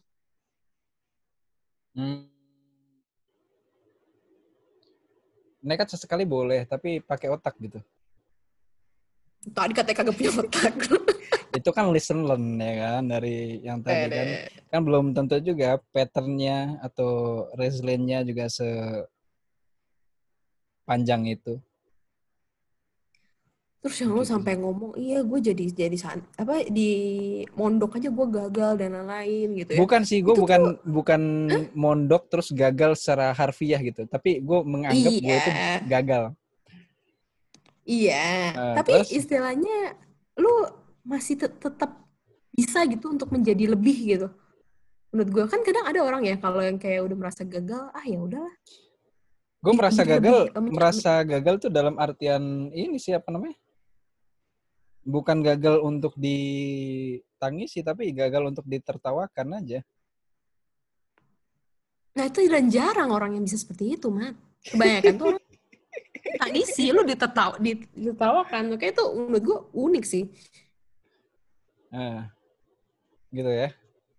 S2: Hmm. Nekat sesekali boleh, tapi pakai otak gitu.
S3: tadi katanya kagak punya otak
S2: Itu kan listen learn ya kan dari yang tadi kan.
S3: Eh,
S2: Kan belum tentu juga patternnya atau resilience-nya juga sepanjang itu.
S3: Terus yang lu
S2: Gitu.
S3: sampai ngomong iya gue jadi jadi apa di mondok aja gue gagal dan lain-lain gitu ya
S2: Bukan sih, gue bukan bukan mondok terus gagal secara harfiah gitu. Tapi gue menganggap gue itu
S3: Iya.
S2: gagal.
S3: Iya,
S2: Eh,
S3: tapi
S2: terus?
S3: istilahnya lu masih tet- tetap bisa gitu untuk menjadi lebih gitu. Menurut gue kan kadang ada orang ya kalau yang kayak udah merasa gagal, ah ya udahlah.
S2: Gue merasa gagal,
S3: lebih,
S2: merasa gagal tuh dalam artian ini siapa namanya? Bukan gagal untuk ditangisi, tapi gagal untuk ditertawakan aja.
S3: Nah itu dan jarang orang yang bisa seperti itu, Mat. Kebanyakan tuh orang tangisi, lu ditetaw, ditertawakan. Kayak itu menurut gue unik sih.
S2: Nah, gitu ya.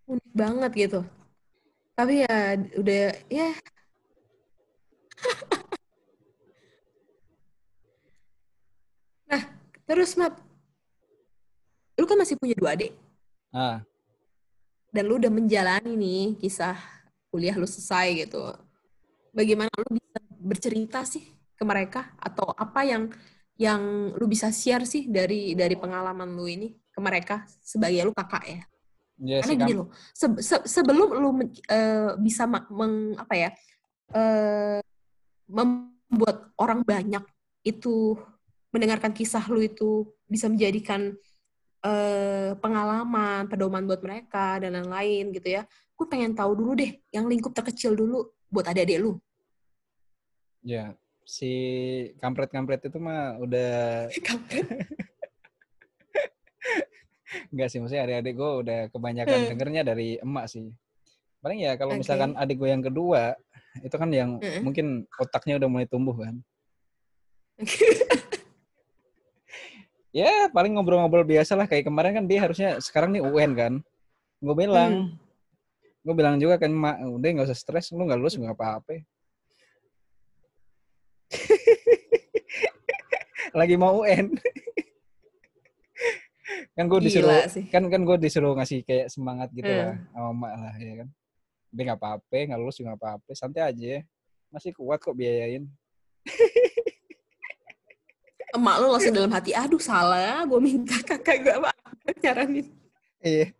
S3: Unik banget gitu. Tapi ya udah, ya Nah, terus Mat, lu kan masih punya dua adik.
S2: Ah,
S3: dan lu udah menjalani nih kisah kuliah lu selesai gitu. Bagaimana lu bisa bercerita sih ke mereka atau apa yang yang lu bisa share sih dari dari pengalaman lu ini ke mereka sebagai lu kakak ya?
S2: ya
S3: Karena
S2: sih
S3: gini loh, se- se- sebelum lu eh, bisa meng, apa ya eh, membuat orang banyak itu mendengarkan kisah lu itu bisa menjadikan eh, pengalaman, pedoman buat mereka dan lain-lain gitu ya. Gue pengen tahu dulu deh, yang lingkup terkecil dulu buat adik-adik lu.
S2: ya si kampret-kampret itu mah udah enggak sih maksudnya adik-adik gue udah kebanyakan
S3: Hmm.
S2: dengernya dari emak sih. Paling ya kalau
S3: Oke.
S2: misalkan adik gue yang kedua itu kan yang
S3: Heeh.
S2: mungkin otaknya udah mulai tumbuh kan. Ya paling ngobrol-ngobrol biasa lah kayak kemarin kan dia harusnya sekarang nih UN kan. Gue bilang, gue bilang juga kan mak udah nggak usah stres, lu nggak lulus nggak apa-apa. Lagi mau UN. kan gue disuruh
S3: sih.
S2: kan kan gue disuruh ngasih kayak semangat gitu
S3: Hmm.
S2: lah sama mak lah ya kan. Udah nggak apa-apa, nggak lulus juga nggak apa-apa, santai aja. Masih kuat kok biayain.
S3: Emak lu langsung dalam hati, aduh salah, gue minta kakak gue apa nyaranin.
S2: Iya.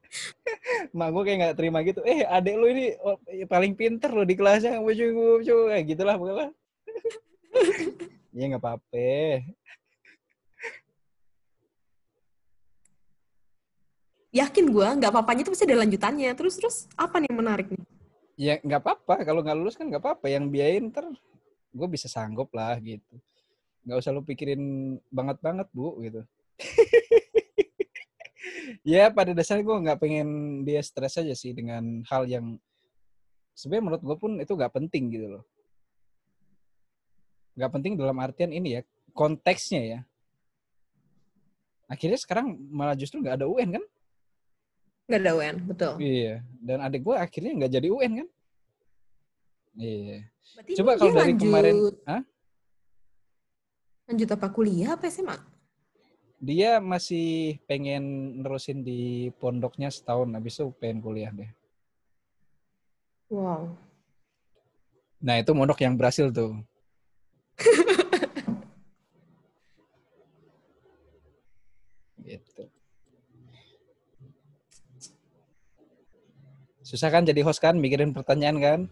S2: Mak gue kayak nggak terima gitu. Eh, adek lu ini oh, paling pinter lo di kelasnya. Wucu, wucu. Kayak gitulah pokoknya. Iya nggak apa-apa.
S3: Yakin gue, nggak apa-apanya itu pasti ada lanjutannya. Terus terus apa nih yang menarik nih?
S2: Ya nggak apa-apa. Kalau nggak lulus kan nggak apa-apa. Yang biayain ntar gue bisa sanggup lah gitu. Nggak usah lu pikirin banget-banget bu gitu. ya pada dasarnya gue nggak pengen dia stres aja sih dengan hal yang sebenarnya menurut gue pun itu nggak penting gitu loh. Nggak penting dalam artian ini ya konteksnya ya. Akhirnya sekarang malah justru nggak ada UN kan?
S3: Nggak ada UN, betul.
S2: Iya. Dan adik gue akhirnya nggak jadi UN kan? Iya.
S3: Berarti
S2: Coba kalau dari
S3: lanjut-
S2: kemarin, hah?
S3: Lanjut apa kuliah apa SMA?
S2: dia masih pengen nerusin di pondoknya setahun habis itu pengen kuliah deh.
S3: Wow.
S2: Nah, itu mondok yang berhasil tuh. gitu. Susah kan jadi host kan, mikirin pertanyaan kan?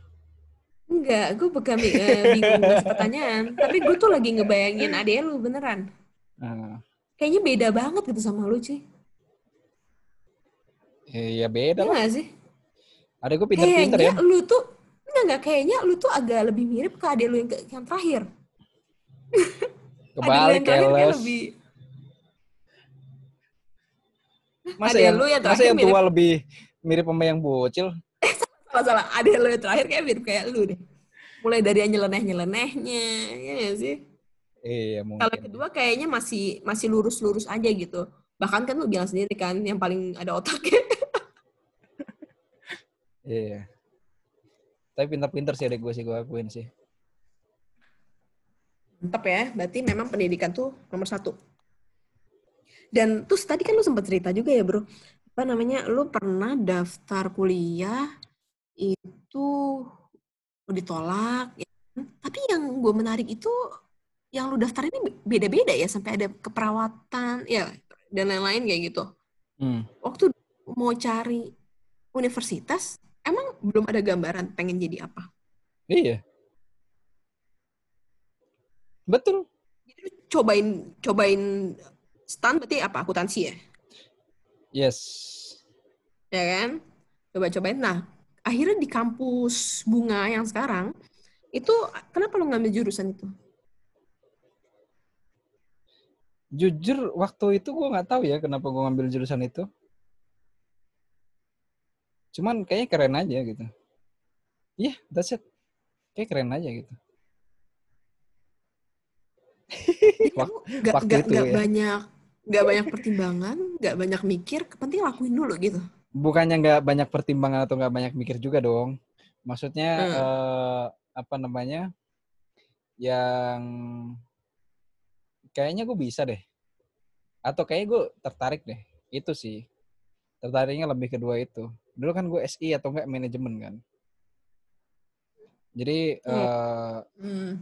S3: Enggak, gue bukan eh, bingung pertanyaan. Tapi gue tuh lagi ngebayangin adek lu beneran.
S2: Nah,
S3: Kayaknya beda banget gitu sama lu, cuy.
S2: ya beda
S3: Iya
S2: lah.
S3: gak sih?
S2: Ada gue pinter-pinter ya.
S3: Kayaknya lu tuh, enggak, enggak, kayaknya lu tuh agak lebih mirip ke adek lu yang, yang terakhir.
S2: Kebalik
S3: yang terakhir kayak
S2: keles.
S3: lebih...
S2: Masa
S3: adek
S2: yang,
S3: lu yang
S2: masa yang
S3: mirip-
S2: tua lebih mirip sama yang bocil?
S3: Salah-salah, adek lu yang terakhir kayak mirip kayak lu deh. Mulai dari yang nyeleneh-nyelenehnya, ya gak sih?
S2: Iya mungkin.
S3: Kalau kedua kayaknya masih masih lurus-lurus aja gitu. Bahkan kan lu bilang sendiri kan yang paling ada otaknya.
S2: Iya. Tapi pinter-pinter sih adek gue sih gue akuin sih.
S3: Mantap ya, berarti memang pendidikan tuh nomor satu. Dan terus tadi kan lu sempat cerita juga ya bro, apa namanya, lu pernah daftar kuliah itu ditolak, ya kan? tapi yang gue menarik itu yang lu daftar ini beda-beda ya, sampai ada keperawatan, ya dan lain-lain kayak gitu.
S2: Hmm.
S3: Waktu mau cari universitas, emang belum ada gambaran pengen jadi apa?
S2: Iya. Betul.
S3: Jadi lu cobain cobain stan berarti apa akuntansi ya
S2: Yes.
S3: ya kan coba cobain nah akhirnya di kampus bunga yang sekarang itu kenapa lo ngambil jurusan itu
S2: Jujur waktu itu gue nggak tahu ya kenapa gue ngambil jurusan itu. Cuman kayaknya keren aja gitu. Iya, that's it. Kayak keren aja gitu. Wak-
S3: nggak
S2: waktu
S3: nggak
S2: itu
S3: nggak
S2: ya.
S3: banyak nggak banyak pertimbangan nggak banyak mikir penting lakuin dulu gitu
S2: Bukannya nggak banyak pertimbangan atau nggak banyak mikir juga dong. Maksudnya
S3: Hmm.
S2: eh, apa namanya? Yang kayaknya gue bisa deh. Atau kayaknya gue tertarik deh. Itu sih. Tertariknya lebih kedua itu. Dulu kan gue SI atau enggak manajemen kan. Jadi eh,
S3: hmm.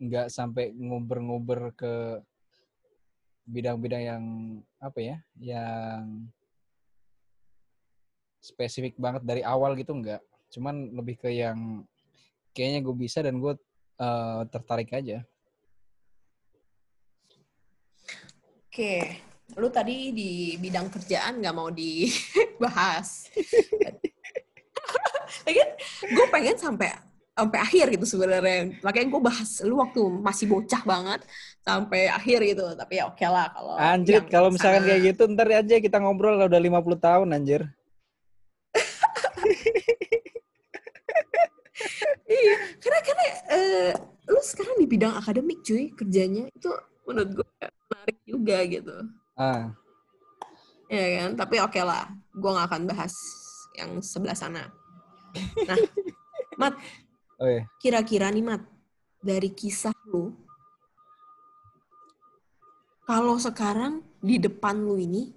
S2: nggak sampai nguber-nguber ke bidang-bidang yang apa ya, yang spesifik banget dari awal gitu nggak. Cuman lebih ke yang kayaknya gue bisa dan gue eh, tertarik aja.
S3: oke lu tadi di bidang kerjaan nggak mau dibahas Lagian gue pengen sampai sampai akhir gitu sebenarnya makanya gue bahas lu waktu masih bocah banget sampai akhir gitu tapi ya oke lah kalau
S2: Anjir, kalau misalkan
S3: sana-
S2: kayak gitu ntar aja kita ngobrol kalau udah 50 tahun anjir.
S3: Iya, karena karena eh, lu sekarang di bidang akademik cuy kerjanya itu menurut gue menarik juga gitu.
S2: Ah,
S3: Ya kan? Tapi oke lah, gue gak akan bahas yang sebelah sana. Nah, Mat,
S2: oh iya.
S3: kira-kira nih Mat, dari kisah lu, kalau sekarang di depan lu ini,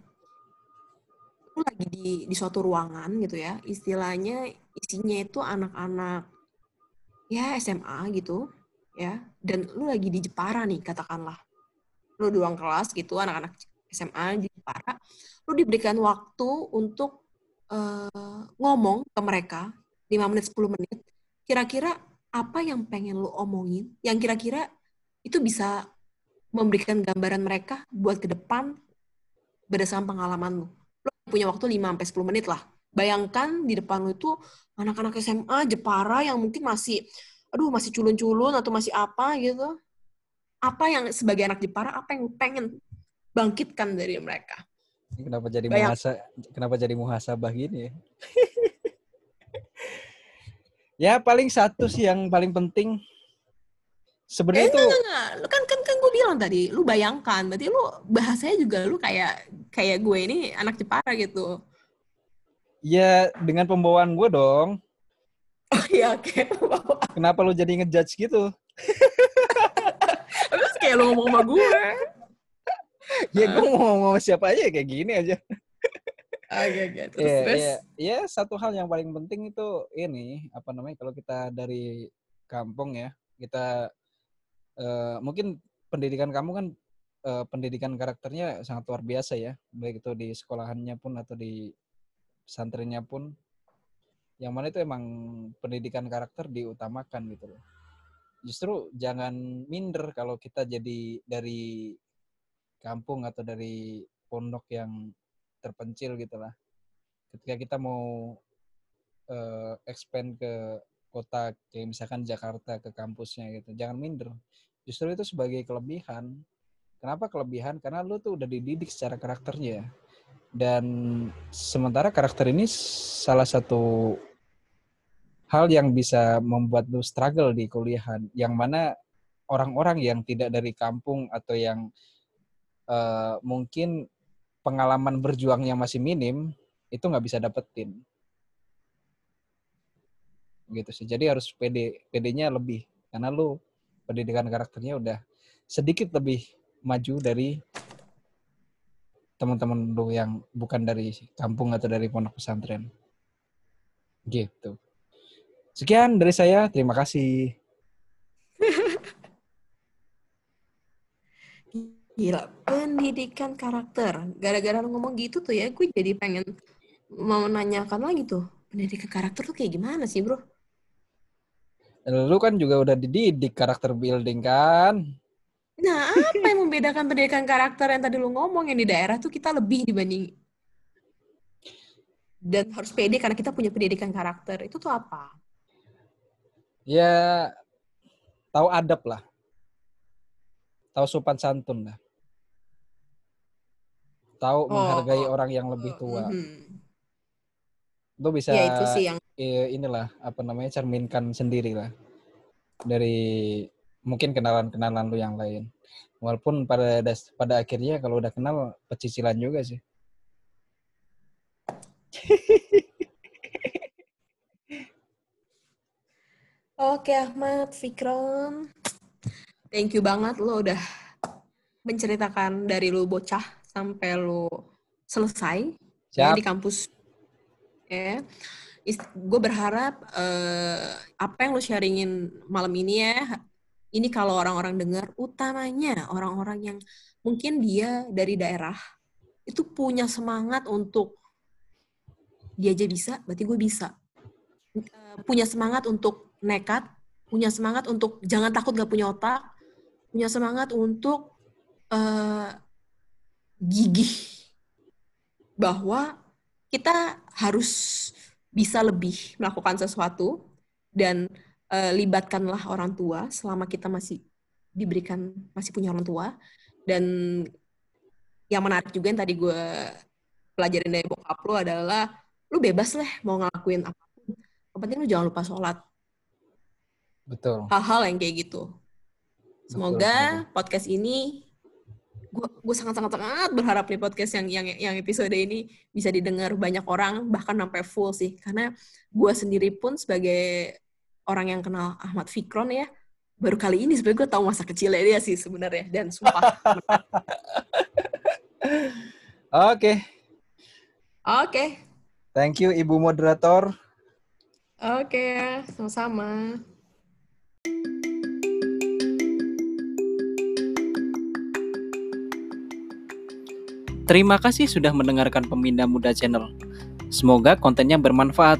S3: lu lagi di, di suatu ruangan gitu ya, istilahnya isinya itu anak-anak ya SMA gitu, ya, dan lu lagi di Jepara nih katakanlah, lu di ruang kelas gitu, anak-anak SMA di Jepara, lu diberikan waktu untuk eh, ngomong ke mereka 5 menit 10 menit, kira-kira apa yang pengen lu omongin, yang kira-kira itu bisa memberikan gambaran mereka buat ke depan berdasarkan pengalaman lu. Lu punya waktu 5 sampai 10 menit lah. Bayangkan di depan lu itu anak-anak SMA Jepara yang mungkin masih aduh masih culun-culun atau masih apa gitu. Apa yang sebagai anak Jepara apa yang pengen bangkitkan dari mereka?
S2: Kenapa jadi
S3: Bayang-
S2: muhasa kenapa jadi muhasabah gini ya? ya paling satu sih yang paling penting. Sebenarnya itu
S3: Enggak, lu kan kan kan gue bilang tadi, lu bayangkan, berarti lu bahasanya juga lu kayak kayak gue ini anak Jepara gitu.
S2: Ya dengan pembawaan gue dong.
S3: Oh iya, oke.
S2: Kenapa lu jadi ngejudge gitu?
S3: Terus kayak lu ngomong sama gue.
S2: ya gue mau ngomong sama siapa aja kayak gini aja.
S3: Oke, oke. Terus,
S2: Iya,
S3: terus.
S2: iya. Ya, satu hal yang paling penting itu ini apa namanya kalau kita dari kampung ya, kita eh, mungkin pendidikan kamu kan eh, pendidikan karakternya sangat luar biasa ya, baik itu di sekolahannya pun atau di pesantrennya pun. Yang mana itu emang pendidikan karakter diutamakan gitu loh. Justru jangan minder kalau kita jadi dari kampung atau dari pondok yang terpencil gitu lah. Ketika kita mau eh, expand ke kota kayak misalkan Jakarta ke kampusnya gitu, jangan minder. Justru itu sebagai kelebihan. Kenapa kelebihan? Karena lu tuh udah dididik secara karakternya. Dan sementara karakter ini salah satu hal yang bisa membuat lu struggle di kuliahan. Yang mana orang-orang yang tidak dari kampung atau yang eh, mungkin pengalaman berjuangnya masih minim itu nggak bisa dapetin. Gitu sih. Jadi harus pede pedenya lebih. Karena lu pendidikan karakternya udah sedikit lebih maju dari teman-teman lu yang bukan dari kampung atau dari pondok pesantren gitu sekian dari saya terima kasih
S3: Gila, pendidikan karakter. Gara-gara ngomong gitu tuh ya, gue jadi pengen mau menanyakan lagi tuh. Pendidikan karakter tuh kayak gimana sih, bro?
S2: lu kan juga udah dididik karakter building kan
S3: Nah, apa yang membedakan pendidikan karakter yang tadi lu ngomong yang di daerah tuh kita lebih dibanding dan harus pede karena kita punya pendidikan karakter. Itu tuh apa?
S2: ya tahu adab lah tahu sopan santun lah tahu
S3: Oh,
S2: menghargai
S3: oh.
S2: orang yang lebih tua
S3: Mhm.
S2: itu bisa
S3: Ya itu sih yang
S2: inilah apa namanya cerminkan sendiri lah dari mungkin kenalan-kenalan lu yang lain walaupun pada das- pada akhirnya kalau udah kenal pecicilan juga sih
S3: Oke Ahmad, Fikron. Thank you banget lo udah menceritakan dari lu bocah sampai lu selesai ya,
S2: siap
S3: di kampus. Ya. Gue berharap eh, apa yang lu sharingin malam ini ya, ini kalau orang-orang dengar, utamanya orang-orang yang mungkin dia dari daerah, itu punya semangat untuk dia aja bisa, berarti gue bisa. Eh, punya semangat untuk nekat, punya semangat untuk jangan takut gak punya otak, punya semangat untuk eh, gigih bahwa kita harus bisa lebih melakukan sesuatu dan eh, libatkanlah orang tua selama kita masih diberikan masih punya orang tua. Dan yang menarik juga yang tadi gue pelajarin dari bokap lu adalah lu bebas lah mau ngelakuin apa pun. Yang penting lu jangan lupa sholat.
S2: Betul.
S3: Hal-hal yang kayak gitu.
S2: Betul,
S3: semoga
S2: betul.
S3: podcast ini gue gue sangat sangat sangat berharap nih podcast yang yang yang episode ini bisa didengar banyak orang bahkan sampai full sih. Karena gue sendiri pun sebagai orang yang kenal Ahmad Fikron ya baru kali ini sebenarnya gue tahu masa kecilnya dia sih sebenarnya dan sumpah.
S2: Oke.
S3: Oke.
S2: Thank you ibu moderator.
S3: Oke sama-sama.
S1: Terima kasih sudah mendengarkan Pemindah Muda Channel. Semoga kontennya bermanfaat